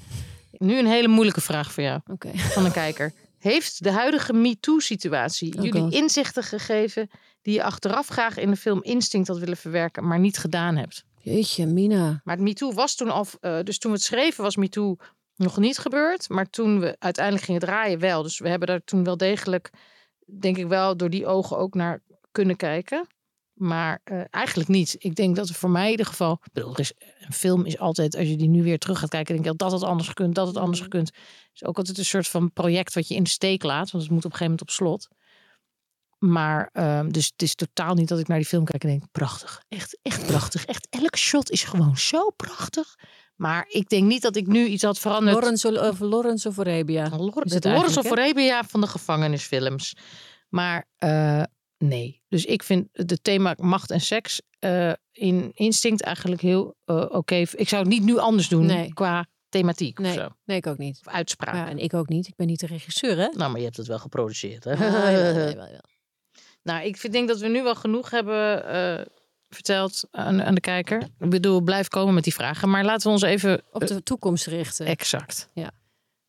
Nu een hele moeilijke vraag voor jou, Oké. van een kijker. Heeft de huidige MeToo-situatie Oh jullie inzichten gegeven die je achteraf graag in de film Instinct had willen verwerken, maar niet gedaan hebt? Jeetje, Mina. Maar het MeToo was toen al, eh, dus toen we het schreven was MeToo nog niet gebeurd. Maar toen we uiteindelijk gingen draaien wel. Dus we hebben daar toen wel degelijk, denk ik wel, door die ogen ook naar kunnen kijken. Maar eh, eigenlijk niet. Ik denk dat voor mij in ieder geval, ik bedoel, er is, een film is altijd, als je die nu weer terug gaat kijken, denk je dat het anders gekund, dat het anders gekund. Het is ook altijd een soort van project wat je in de steek laat, want het moet op een gegeven moment op slot. Maar, ehm, dus het is totaal niet dat ik naar die film kijk en denk, prachtig. Echt, echt prachtig. Echt, elke shot is gewoon zo prachtig. Maar ik denk niet dat ik nu iets had veranderd. Lawrence of Lawrence of Arabia. Lawrence, is het het Lawrence of eigenlijk, Arabia van de gevangenisfilms. Maar eh, nee. Dus ik vind het thema macht en seks eh, in instinct eigenlijk heel eh, oké. Ik zou het niet nu anders doen Nee. qua thematiek Nee, of zo. nee, ik ook niet. Of uitspraak. Ja, en ik ook niet. Ik ben niet de regisseur, hè? Nou, maar je hebt het wel geproduceerd. Hè? Ah, jawel. Nou, ik vind- denk dat we nu wel genoeg hebben verteld aan, aan de kijker. Ik bedoel, blijf komen met die vragen. Maar laten we ons even... Op de toekomst richten. Exact.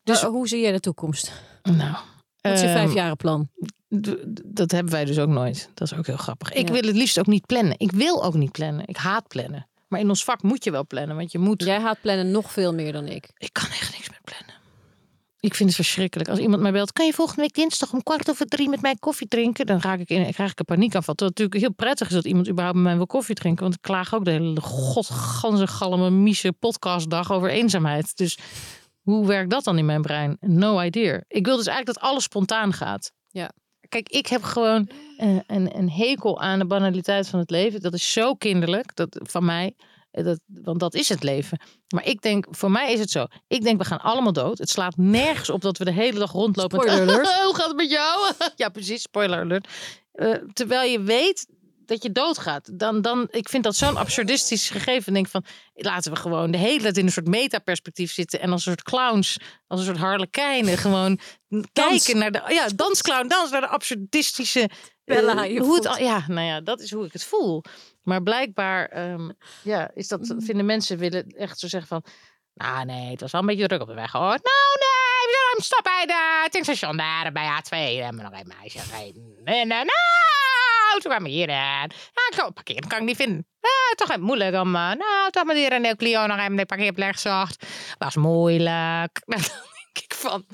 Dus hoe zie jij de toekomst? Nou, Wat is je ehm, vijfjarenplan? dat hebben wij dus ook nooit. Dat is ook heel grappig. Ik Ja. wil het liefst ook niet plannen. Ik wil ook niet plannen. Ik haat plannen. Maar in ons vak moet je wel plannen. Want je moet... Jij haat plannen nog veel meer dan ik. Ik kan echt niks meer plannen. Ik vind het verschrikkelijk. Als iemand mij belt, kan je volgende week dinsdag om kwart over drie met mij koffie drinken? Dan raak ik in, krijg ik een paniekaanval. Terwijl het natuurlijk heel prettig is dat iemand überhaupt met mij wil koffie drinken. Want ik klaag ook de hele godganse galme miese podcastdag over eenzaamheid. Dus hoe werkt dat dan in mijn brein? No idea. Ik wil dus eigenlijk dat alles spontaan gaat. Ja. Kijk, ik heb gewoon eh, een, een hekel aan de banaliteit van het leven. Dat is zo kinderlijk dat, van mij. Eh, Dat, want dat is het leven. Maar ik denk, voor mij is het zo. Ik denk, we gaan allemaal dood. Het slaat nergens op dat we de hele dag rondlopen. Spoiler alert. Hoe gaat het met jou? ja, precies. Spoiler alert. Eh, terwijl je weet dat je doodgaat. Dan, dan, ik vind dat zo'n absurdistisch gegeven. Ik denk van, laten we gewoon de hele tijd in een soort metaperspectief zitten. En als een soort clowns, als een soort harlekijnen. Gewoon kijken naar de, ja, dansclown, dans naar de absurdistische... eh, Pellen aan je hoe het, voet. ja, nou ja, dat is hoe ik het voel. Maar blijkbaar ehm, ja, is dat, Mm. vinden mensen willen echt zo zeggen van... Nou nee, het was wel een beetje druk op de weg hoor. Nou nee, we zullen hem stoppen bij de tankstation daar bij A2. We hebben nog een meisje gereden. En eh, nou, toen kwamen we. Ja, ik kan parkeren, kan ik niet vinden. Ja, toch even moeilijk om... eh, nou, toch maar hier in de Clio nog even de parkeerplek zocht. Was moeilijk. Dan denk ik van...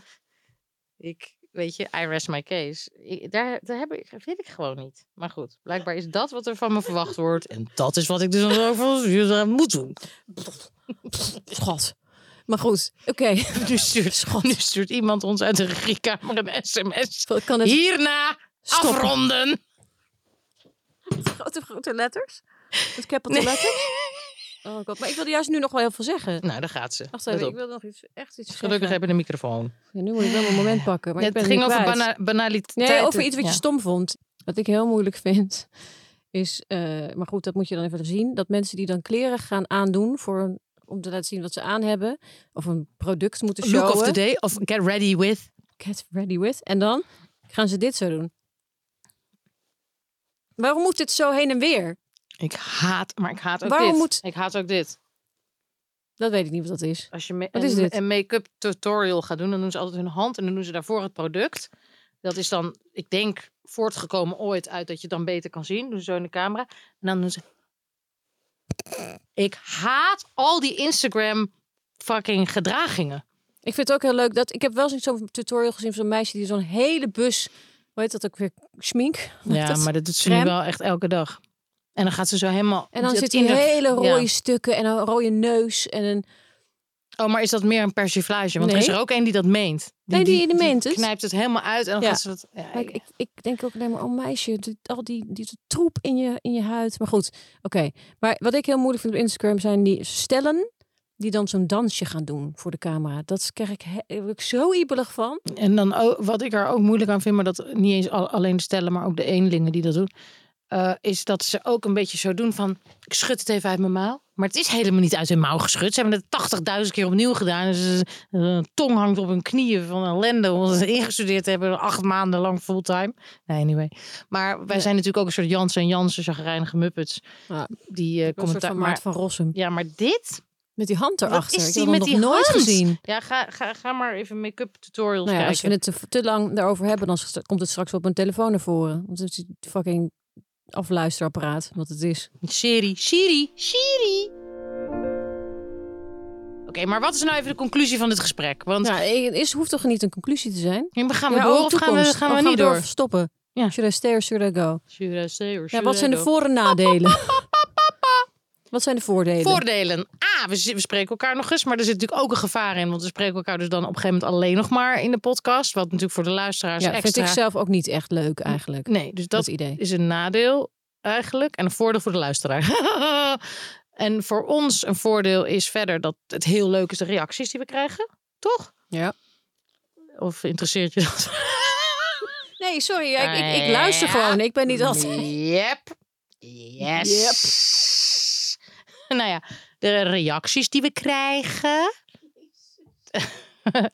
Ik, weet je, I rest my case. Ik, daar, daar heb ik, vind ik gewoon niet. Maar goed, blijkbaar is dat wat er van me verwacht wordt. En dat is wat ik dus dan ook van moet doen. God. Maar goed, oké. Nu stuurt, nu stuurt iemand ons uit de regiekamer een sms. Kan het Hierna Stoppen. afronden. grote, grote letters? Met capital letters? Oh god, maar ik wilde juist nu nog wel heel veel zeggen. Nou, daar gaat ze. Wacht even, op. ik wil nog iets, echt iets Gelukkig zeggen. heb je een microfoon. Ja, nu moet ik wel mijn moment pakken. Maar Ja, ik ben het ging over bana banaliteit. Nee, over iets wat je stom vond. Wat ik heel moeilijk vind, is... eh, maar goed, dat moet je dan even zien. Dat mensen die dan kleren gaan aandoen voor een, om te laten zien wat ze aan hebben. Of een product moeten Look showen. of the day of get ready with. Get ready with. En dan gaan ze dit zo doen. Waarom moet dit zo heen en weer? Ik haat, maar ik haat ook Waarom dit. moet- Ik haat ook dit. Dat weet ik niet wat dat is. Als je me- Wat een, is dit? een make-up tutorial gaat doen, dan doen ze altijd hun hand en dan doen ze daarvoor het product. Dat is dan, ik denk, voortgekomen ooit uit dat je het dan beter kan zien. Doen ze zo in de camera. En dan doen ze... Ik haat al die Instagram fucking gedragingen. Ik vind het ook heel leuk dat ik heb wel eens zo'n tutorial gezien van zo'n meisje die zo'n hele bus, hoe heet dat ook weer, heet Ja, dat? maar dat doet ze nu wel echt elke dag. En dan gaat ze zo helemaal... En dan zit die inner- hele rode Ja. stukken en een rode neus en een. Oh, maar is dat meer een persiflage? Want er is er ook een die dat meent. Nee, die- die meent het. knijpt het helemaal uit en dan Ja. gaat ze dat... Ja, Maar ik, ik, ik denk ook alleen maar, oh meisje, al die, die troep in je, in je huid. Maar goed, oké. Maar wat ik heel moeilijk vind op Instagram zijn die stellen die dan zo'n dansje gaan doen voor de camera. Dat krijg ik, he- daar word ik zo ibelig van. En dan ook, wat ik er ook moeilijk aan vind, maar dat niet eens al- alleen de stellen, maar ook de eenlingen die dat doen, eh, is dat ze ook een beetje zo doen van, ik schud het even uit mijn mouw. Maar het is helemaal niet uit hun mouw geschud. Ze hebben het 80.000 keer opnieuw gedaan. Dus ze- een tong hangt op hun knieën van ellende. Omdat ze ingestudeerd hebben acht maanden lang fulltime. Nee, anyway. Maar wij Ja. zijn natuurlijk ook een soort Jansen en Jansen, chagrijnige muppets. Ja. Die eh Een soort commentaar... van Maar, Maart van Rossum. ja, maar dit? Met die hand erachter. is ik die heb met nog die nooit hand? gezien. Ja, ga, ga, ga maar even make-up tutorials Nou ja, kijken. als we het te, te lang daarover hebben, dan komt het straks op mijn telefoon naar voren. Want het is een fucking afluisterapparaat, wat het is. Siri, Siri, Siri. Oké, maar wat is nou even de conclusie van dit gesprek? Want Ja, is, hoeft toch niet een conclusie te zijn? ja, gaan we Ja, door over of gaan we, toekomst. gaan we Of niet door? of stoppen? Ja. Should I stay or should I go? Should I stay or Ja, wat zijn de voor- en nadelen? Wat zijn de voordelen? Voordelen. Ah, we, we spreken elkaar nog eens, maar er zit natuurlijk ook een gevaar in. Want we spreken elkaar dus dan op een gegeven moment alleen nog maar in de podcast. Wat natuurlijk voor de luisteraars ja, extra... vind ik zelf ook niet echt leuk eigenlijk. Nee, dus dat, Dat idee. is een nadeel eigenlijk. En een voordeel voor de luisteraar. en voor ons een voordeel is verder dat het heel leuk is de reacties die we krijgen. Toch? Ja. Of interesseert je dat? Nee, sorry. Ik, ik, ik luister gewoon. Ik ben niet altijd... Yep. Yes. nou ja, de reacties die we krijgen.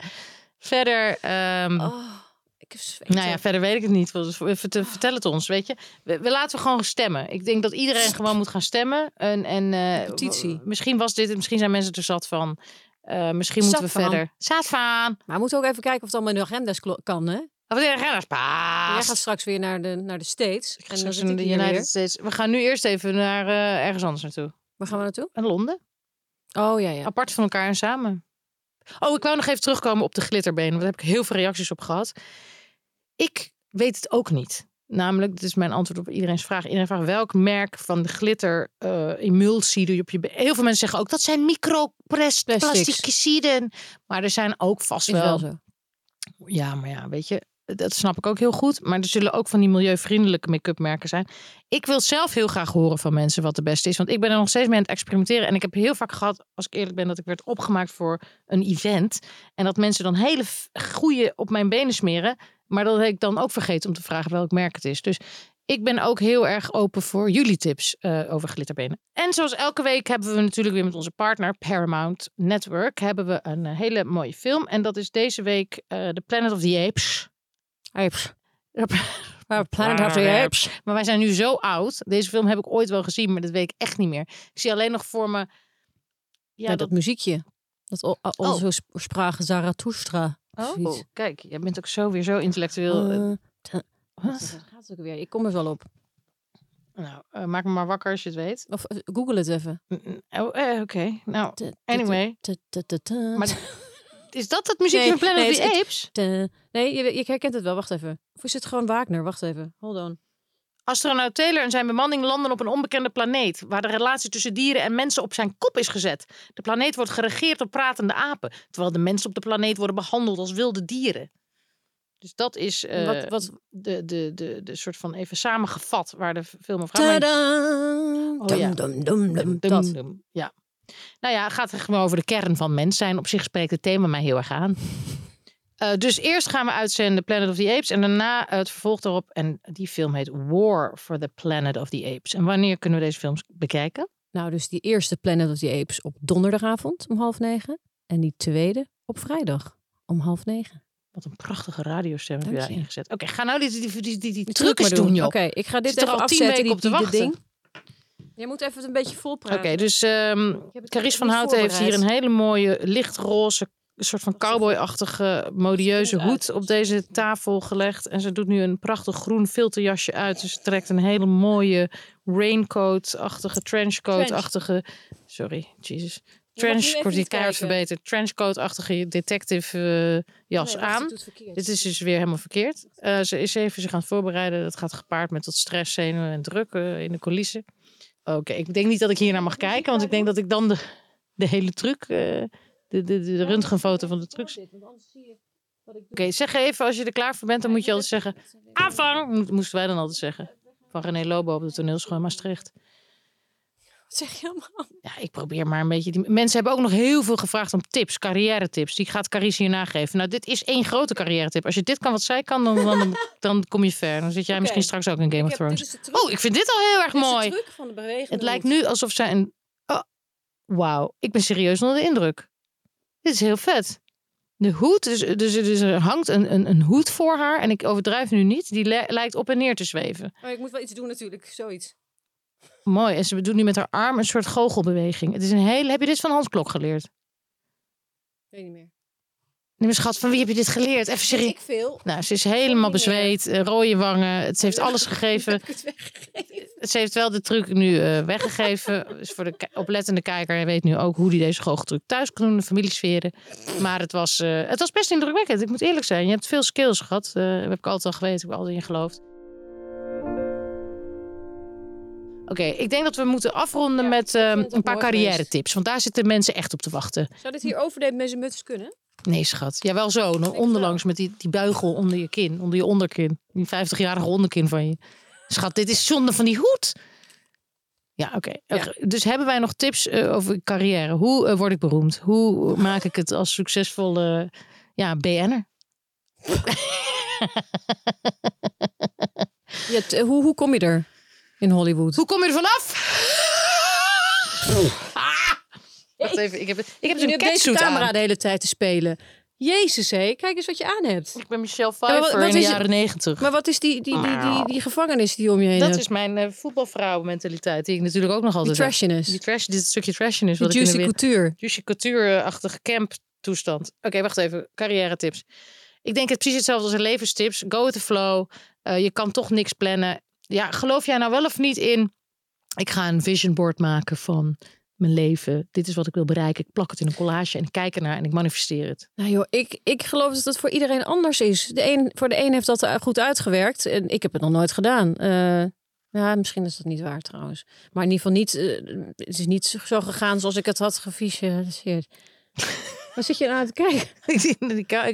verder, ehm, Oh, ik heb nou ja, verder weet ik het niet. Vert- Vertel het ons, weet je. We, we laten we gewoon stemmen. Ik denk dat iedereen gewoon moet gaan stemmen. En, en eh, Petitie. Misschien was dit, misschien zijn mensen er zat van. Eh, misschien moeten we verder. Zat van. Maar we moeten ook even kijken of het allemaal in de agenda's kan, hè? Of de agenda's Jij paast. gaat straks weer naar de, naar de States. En dan zit ik hier weer. States. We gaan nu eerst even naar eh, ergens anders naartoe. Waar gaan we naartoe? Naar Londen. Oh, ja, ja. Apart van elkaar en samen. Oh, ik wou nog even terugkomen op de glitterbenen. Want daar heb ik heel veel reacties op gehad. Ik weet het ook niet. Namelijk, dit is mijn antwoord op iedereen's vraag. Iedereen vraagt welk merk van de glitter eh, emulsie doe je op je been? Heel veel mensen zeggen ook dat zijn plasticiciden. Maar er zijn ook vast wel. wel zo. Ja, maar ja, weet je, dat snap ik ook heel goed. Maar er zullen ook van die milieuvriendelijke make-up merken zijn. Ik wil zelf heel graag horen van mensen wat de beste is. Want ik ben er nog steeds mee aan het experimenteren. En ik heb heel vaak gehad, als ik eerlijk ben, dat ik werd opgemaakt voor een event. En dat mensen dan hele goede op mijn benen smeren. Maar dat ik dan ook vergeet om te vragen welk merk het is. Dus ik ben ook heel erg open voor jullie tips eh, over glitterbenen. En zoals elke week hebben we natuurlijk weer met onze partner Paramount Network... hebben we een eh, hele mooie film. En dat is deze week eh The Planet of the Apes. Apes. Planet of the Apes. Maar wij zijn nu zo oud. Deze film heb ik ooit wel gezien, maar dat weet ik echt niet meer. Ik zie alleen nog voor me... Ja, Ja, dat, dat... muziekje. Dat o- o- onze sp- sprache Zarathustra. Oh, kijk, jij bent ook zo weer zo intellectueel. Eh, te- Wat? Wat gaat het ook weer? Ik kom er wel op. Nou, eh, maak me maar wakker als je het weet. Of eh, google het even. Oh, eh, oké. Nou, anyway. Maar is dat het muziekje Nee, van Planet nee, of the Apes? Nee, je, je herkent het wel. Wacht even. Of is het gewoon Wagner? Wacht even. Hold on. Astronaut Taylor en zijn bemanning landen op een onbekende planeet, waar de relatie tussen dieren en mensen op zijn kop is gezet. De planeet wordt geregeerd door pratende apen, terwijl de mensen op de planeet worden behandeld als wilde dieren. Dus dat is eh, wat, wat, de, de, de, de soort van even samengevat waar de film over gaat. Oh, ja. Dum, dum, dum. Ja. Nou ja, het gaat er gewoon over de kern van mens zijn. Op zich spreekt het thema mij heel erg aan. Eh, dus eerst gaan we uitzenden Planet of the Apes. En daarna het vervolg daarop. En die film heet War for the Planet of the Apes. En wanneer kunnen we deze films bekijken? Nou, dus die eerste Planet of the Apes op donderdagavond om half negen. En die tweede op vrijdag om half negen. Wat een prachtige radiostem heb je daar ingezet. Oké, ga nou die, die, die, die, trucjes doen, joh. Oké, ik ga dit Zit even al tien afzetten, weken die, op dit wachten. ding. Je moet even een beetje vol Oké, dus ehm heb het Carice van Houten heeft hier een hele mooie lichtroze, een soort van cowboyachtige, modieuze hoed op deze tafel gelegd. En ze doet nu een prachtig groen filterjasje uit. Dus ze trekt een hele mooie raincoat-achtige, trenchcoat-achtige... Sorry, Jesus. Trench, ik word keihard verbeterd. Trenchcoat-achtige detective eh, jas aan. Dit is dus weer helemaal verkeerd. Eh, ze is even zich aan het voorbereiden. Dat gaat gepaard met wat stress, zenuwen en druk eh, in de coulissen. Oké, ik denk niet dat ik hier naar mag kijken, want ik denk dat ik dan de, de hele truc, de, de, de röntgenfoto van de truc. Oké, zeg even als je er klaar voor bent, dan moet je altijd zeggen aanvang. Mo- Moesten wij dan altijd zeggen. Van René Lobo op de toneelschool in Maastricht. Wat zeg je allemaal? Ja, ik probeer maar een beetje. Die... Mensen hebben ook nog heel veel gevraagd om tips, carrière tips. Die gaat Carice hier nageven. Nou, dit is één grote carrière tip. Als je dit kan wat zij kan, dan, dan, dan kom je ver. Dan zit jij misschien straks ook in Game of Ik Thrones. truc. Oh, ik vind dit al heel erg Dit is de mooi. truc van de beweging. Het lijkt nu alsof zij een. Oh, Wauw, ik ben serieus onder de indruk. Dit is heel vet. De hoed, dus, dus, dus er hangt een, een, een hoed voor haar. En ik overdrijf nu niet. Die lijkt op en neer te zweven. Maar ik moet wel iets doen natuurlijk, zoiets. Mooi. En ze doet nu met haar arm een soort goochelbeweging. Het is een hele. Heb je dit van Hans Klok geleerd? Weet niet meer. Maar schat, van wie heb je dit geleerd? Even serieus. ik veel. Nou, ze is helemaal bezweet. eh, Rode wangen. Het, ze heeft alles gegeven. Ik het weggegeven? Ze heeft wel de truc nu eh, weggegeven. Dus voor de oplettende kijker hij weet nu ook hoe hij deze goocheltruc thuis kan doen de familiesferen. Maar het was, eh, het was best indrukwekkend. Ik moet eerlijk zijn. Je hebt veel skills gehad. Eh, dat heb ik altijd al geweten. Ik heb altijd in je geloofd. Oké, ik denk dat we moeten afronden Ja, met ehm, een paar carrière tips. Want daar zitten mensen echt op te wachten. Zou dit hier overdeed met zijn muts kunnen? Nee, schat. Ja, wel zo. Nog onderlangs met die, die beugel onder je kin. Onder je onderkin. Die 50-jarige onderkin van je. Schat, dit is zonde van die hoed. Ja, oké. Ja. Dus hebben wij nog tips eh, over carrière? Hoe eh, word ik beroemd? Hoe maak ik het als succesvolle ja, BN'er? Ja, t- hoe, hoe kom je er in Hollywood? Hoe kom je er vanaf? Ah! Wacht even, ik heb, ik heb dus een catsuit camera aan. de hele tijd te spelen. Jezus hé, kijk eens wat je aan hebt. Ik ben Michelle Pfeiffer wat in de jaren negentig. Maar wat is die, die, die, die, die gevangenis die om je heen Dat hebt? is mijn eh voetbalvrouwenmentaliteit, die ik natuurlijk ook nog die altijd heb. trashiness. Die trash, dit stukje trashiness. Die wat ik juicy weer- couture. Juicy Couture-achtige camp toestand. Oké, wacht even. Carrière tips. Ik denk het precies hetzelfde als een levenstips. Go with the flow. Eh, je kan toch niks plannen. Ja, geloof jij nou wel of niet in... Ik ga een vision board maken van mijn leven. Dit is wat ik wil bereiken. Ik plak het in een collage en ik kijk ernaar en ik manifesteer het. Nou joh, ik, ik geloof dat het voor iedereen anders is. De een, voor de een heeft dat eh, goed uitgewerkt. En ik heb het nog nooit gedaan. Eh, ja, misschien is dat niet waar trouwens. Maar in ieder geval niet, eh, het is niet zo gegaan zoals ik het had gevisualiseerd. Waar zit je nou aan te kijken? Ik zit de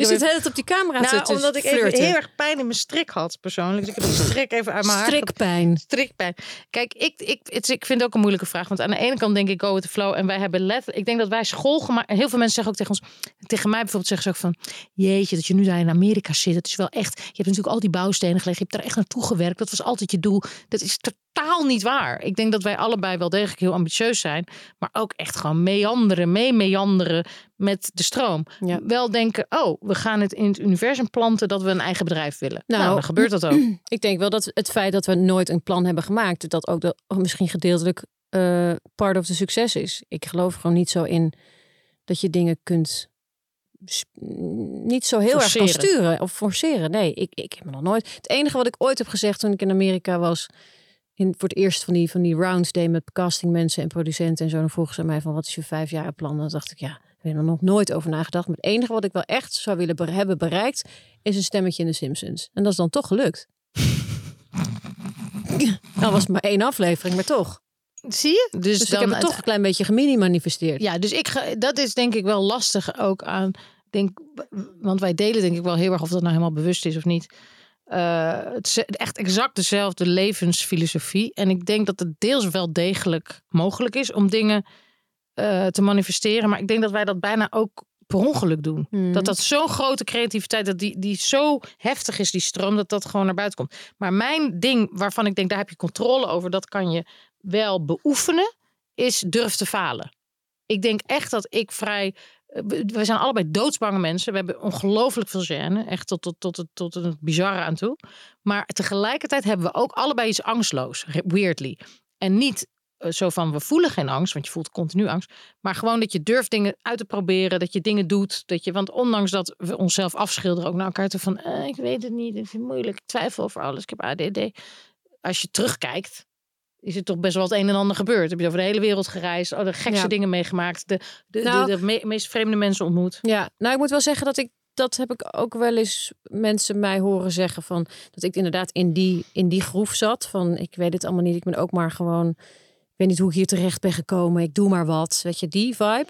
hele tijd op die camera Nou, omdat ik even flirten. heel erg pijn in mijn strik had, persoonlijk. Dus ik heb de strik even uit mijn haar Strikpijn. strikpijn. Kijk, ik, ik, het, ik vind het ook een moeilijke vraag. Want aan de ene kant denk ik go with the flow. En wij hebben letterlijk... Ik denk dat wij school gemaakt... En heel veel mensen zeggen ook tegen ons... Tegen mij bijvoorbeeld zeggen ze ook van... Jeetje, dat je nu daar in Amerika zit. Het is wel echt... Je hebt natuurlijk al die bouwstenen gelegd. Je hebt daar echt naartoe gewerkt. Dat was altijd je doel. Dat is totaal niet waar. Ik denk dat wij allebei wel degelijk heel ambitieus zijn. Maar ook echt gewoon meanderen. Mee meanderen met de stroom. Ja. Wel denken... Oh, we gaan het in het universum planten dat we een eigen bedrijf willen. Nou, Nou, dan gebeurt dat ook. Ik denk wel dat het feit dat we nooit een plan hebben gemaakt, dat ook de, misschien gedeeltelijk eh, part of the succes is. Ik geloof gewoon niet zo in dat je dingen kunt niet zo heel erg kan sturen of forceren. Nee, ik, ik heb me nog nooit. Het enige wat ik ooit heb gezegd toen ik in Amerika was, in, voor het eerst van die, van die rounds deed met castingmensen en producenten en zo, dan vroegen ze mij van wat is je vijfjaren plan? Dan dacht ik ja, ik heb er nog nooit over nagedacht. Maar het enige wat ik wel echt zou willen be- hebben bereikt, is een stemmetje in de Simpsons. En dat is dan toch gelukt. Nou was het maar één aflevering, maar toch. Zie je? Dus, Dus dan ik heb het toch een klein beetje gemini-manifesteerd. Ja, dus ik ga, dat is denk ik wel lastig ook aan. Denk, want wij delen denk ik wel heel erg of dat nou helemaal bewust is of niet. Eh, het is echt exact dezelfde levensfilosofie. En ik denk dat het deels wel degelijk mogelijk is om dingen eh, te manifesteren. Maar ik denk dat wij dat bijna ook per ongeluk doen. Mhm. Dat dat zo'n grote creativiteit, dat die, die zo heftig is, die stroom, dat dat gewoon naar buiten komt. Maar mijn ding waarvan ik denk, daar heb je controle over, dat kan je wel beoefenen, is durf te falen. Ik denk echt dat ik vrij. Eh, We zijn allebei doodsbange mensen. We hebben ongelooflijk veel gêne. Echt tot, tot, tot, het, tot het bizarre aan toe. Maar tegelijkertijd hebben we ook allebei iets angstloos. Weirdly. En niet eh, zo van we voelen geen angst, want je voelt continu angst. Maar gewoon dat je durft dingen uit te proberen. Dat je dingen doet. Dat je, want ondanks dat we onszelf afschilderen ook naar elkaar toe van eh, ik weet het niet, ik vind het moeilijk, ik twijfel over alles, ik heb ADD. Als je terugkijkt, is er toch best wel het een en ander gebeurd. Heb je over de hele wereld gereisd, oh, de gekste Ja. dingen meegemaakt, de, de, Nou- de, de me- meest vreemde mensen ontmoet. Ja, nou ik moet wel zeggen dat ik dat heb ik ook wel eens mensen mij horen zeggen van dat ik inderdaad in die in die groef zat van ik weet het allemaal niet, ik ben ook maar gewoon ik weet niet hoe ik hier terecht ben gekomen, ik doe maar wat, weet je die vibe.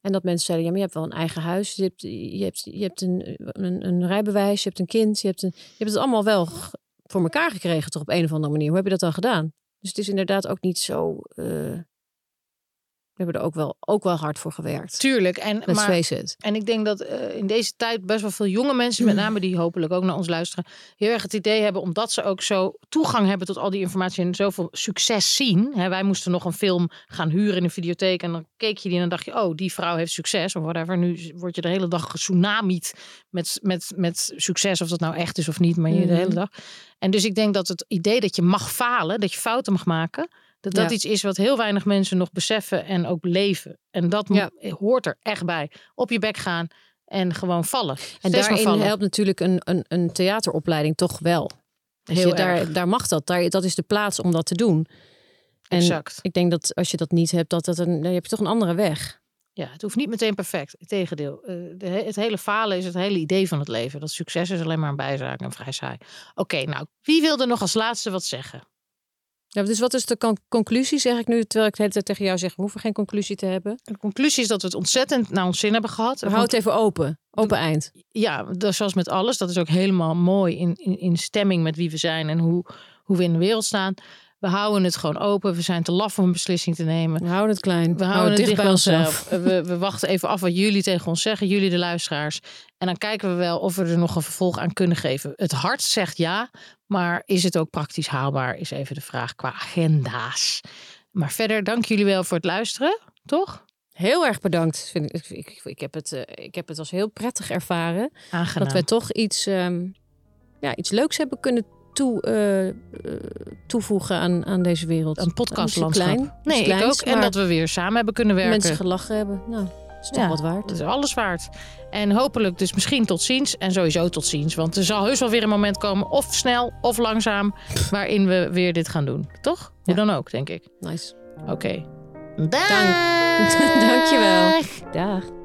En dat mensen zeiden ja, maar je hebt wel een eigen huis, je hebt je hebt je hebt een, een, een rijbewijs, je hebt een kind, je hebt een je hebt het allemaal wel voor elkaar gekregen toch op een of andere manier. Hoe heb je dat dan gedaan? Dus het is inderdaad ook niet zo eh, we hebben er ook wel, ook wel hard voor gewerkt. Tuurlijk. En, Let's maar, face it. En ik denk dat eh, in deze tijd best wel veel jonge mensen, met name die hopelijk ook naar ons luisteren, heel erg het idee hebben, omdat ze ook zo toegang hebben tot al die informatie en zoveel succes zien. Hè, wij moesten nog een film gaan huren in een videotheek en dan keek je die en dan dacht je, oh, die vrouw heeft succes of whatever. Nu word je de hele dag getsunamied met, met, met succes, of dat nou echt is of niet, maar je de Mhm. hele dag. En dus ik denk dat het idee dat je mag falen, dat je fouten mag maken, dat dat Ja. iets is wat heel weinig mensen nog beseffen en ook leven. En dat Ja. mo- hoort er echt bij. Op je bek gaan en gewoon vallen. En Steeds maar daarin vallen. helpt natuurlijk een, een, een theateropleiding toch wel. Dus Heel je, daar, daar mag dat. Daar, dat is de plaats om dat te doen. En Exact. ik denk dat als je dat niet hebt, dat dat een, dan heb je toch een andere weg. Ja, het hoeft niet meteen perfect. Integendeel. Eh, de, he- het hele falen is het hele idee van het leven. Dat succes is alleen maar een bijzaak en vrij saai. Oké, nou, wie wil er nog als laatste wat zeggen? Ja, dus wat is de con- conclusie, zeg ik nu, terwijl ik de hele tijd tegen jou zeg, we hoeven geen conclusie te hebben. De conclusie is dat we het ontzettend naar ons zin hebben gehad. We houden het even open. Open eind. ja, dat, zoals met alles, dat is ook helemaal mooi in, in, in stemming met wie we zijn en hoe, hoe we in de wereld staan. We houden het gewoon open. We zijn te laf om een beslissing te nemen. We houden het klein. We houden het dicht bij onszelf. We, we wachten even af wat jullie tegen ons zeggen, jullie de luisteraars. En dan kijken we wel of we er nog een vervolg aan kunnen geven. Het hart zegt ja, maar is het ook praktisch haalbaar? Is even de vraag qua agenda's. Maar verder, dank jullie wel voor het luisteren, toch? Heel erg bedankt. Vind ik, ik, ik, heb het, eh, ik heb het als heel prettig ervaaren. Aangenaam. Dat wij toch iets, ehm, ja, iets leuks hebben kunnen toe, eh, eh, toevoegen aan, aan deze wereld. een podcastlandschap. Klein, nee, ik ook. En dat we weer samen hebben kunnen werken. mensen gelachen hebben. Nou, dat is toch Ja, wat waard. Dat is alles waard. En hopelijk dus misschien tot ziens. En sowieso tot ziens. Want er zal heus wel weer een moment komen. Of snel of langzaam. Waarin we weer dit gaan doen. Toch? Hoe Ja. dan ook, denk ik. Nice. Oké. Dank. Dankjewel. Dag.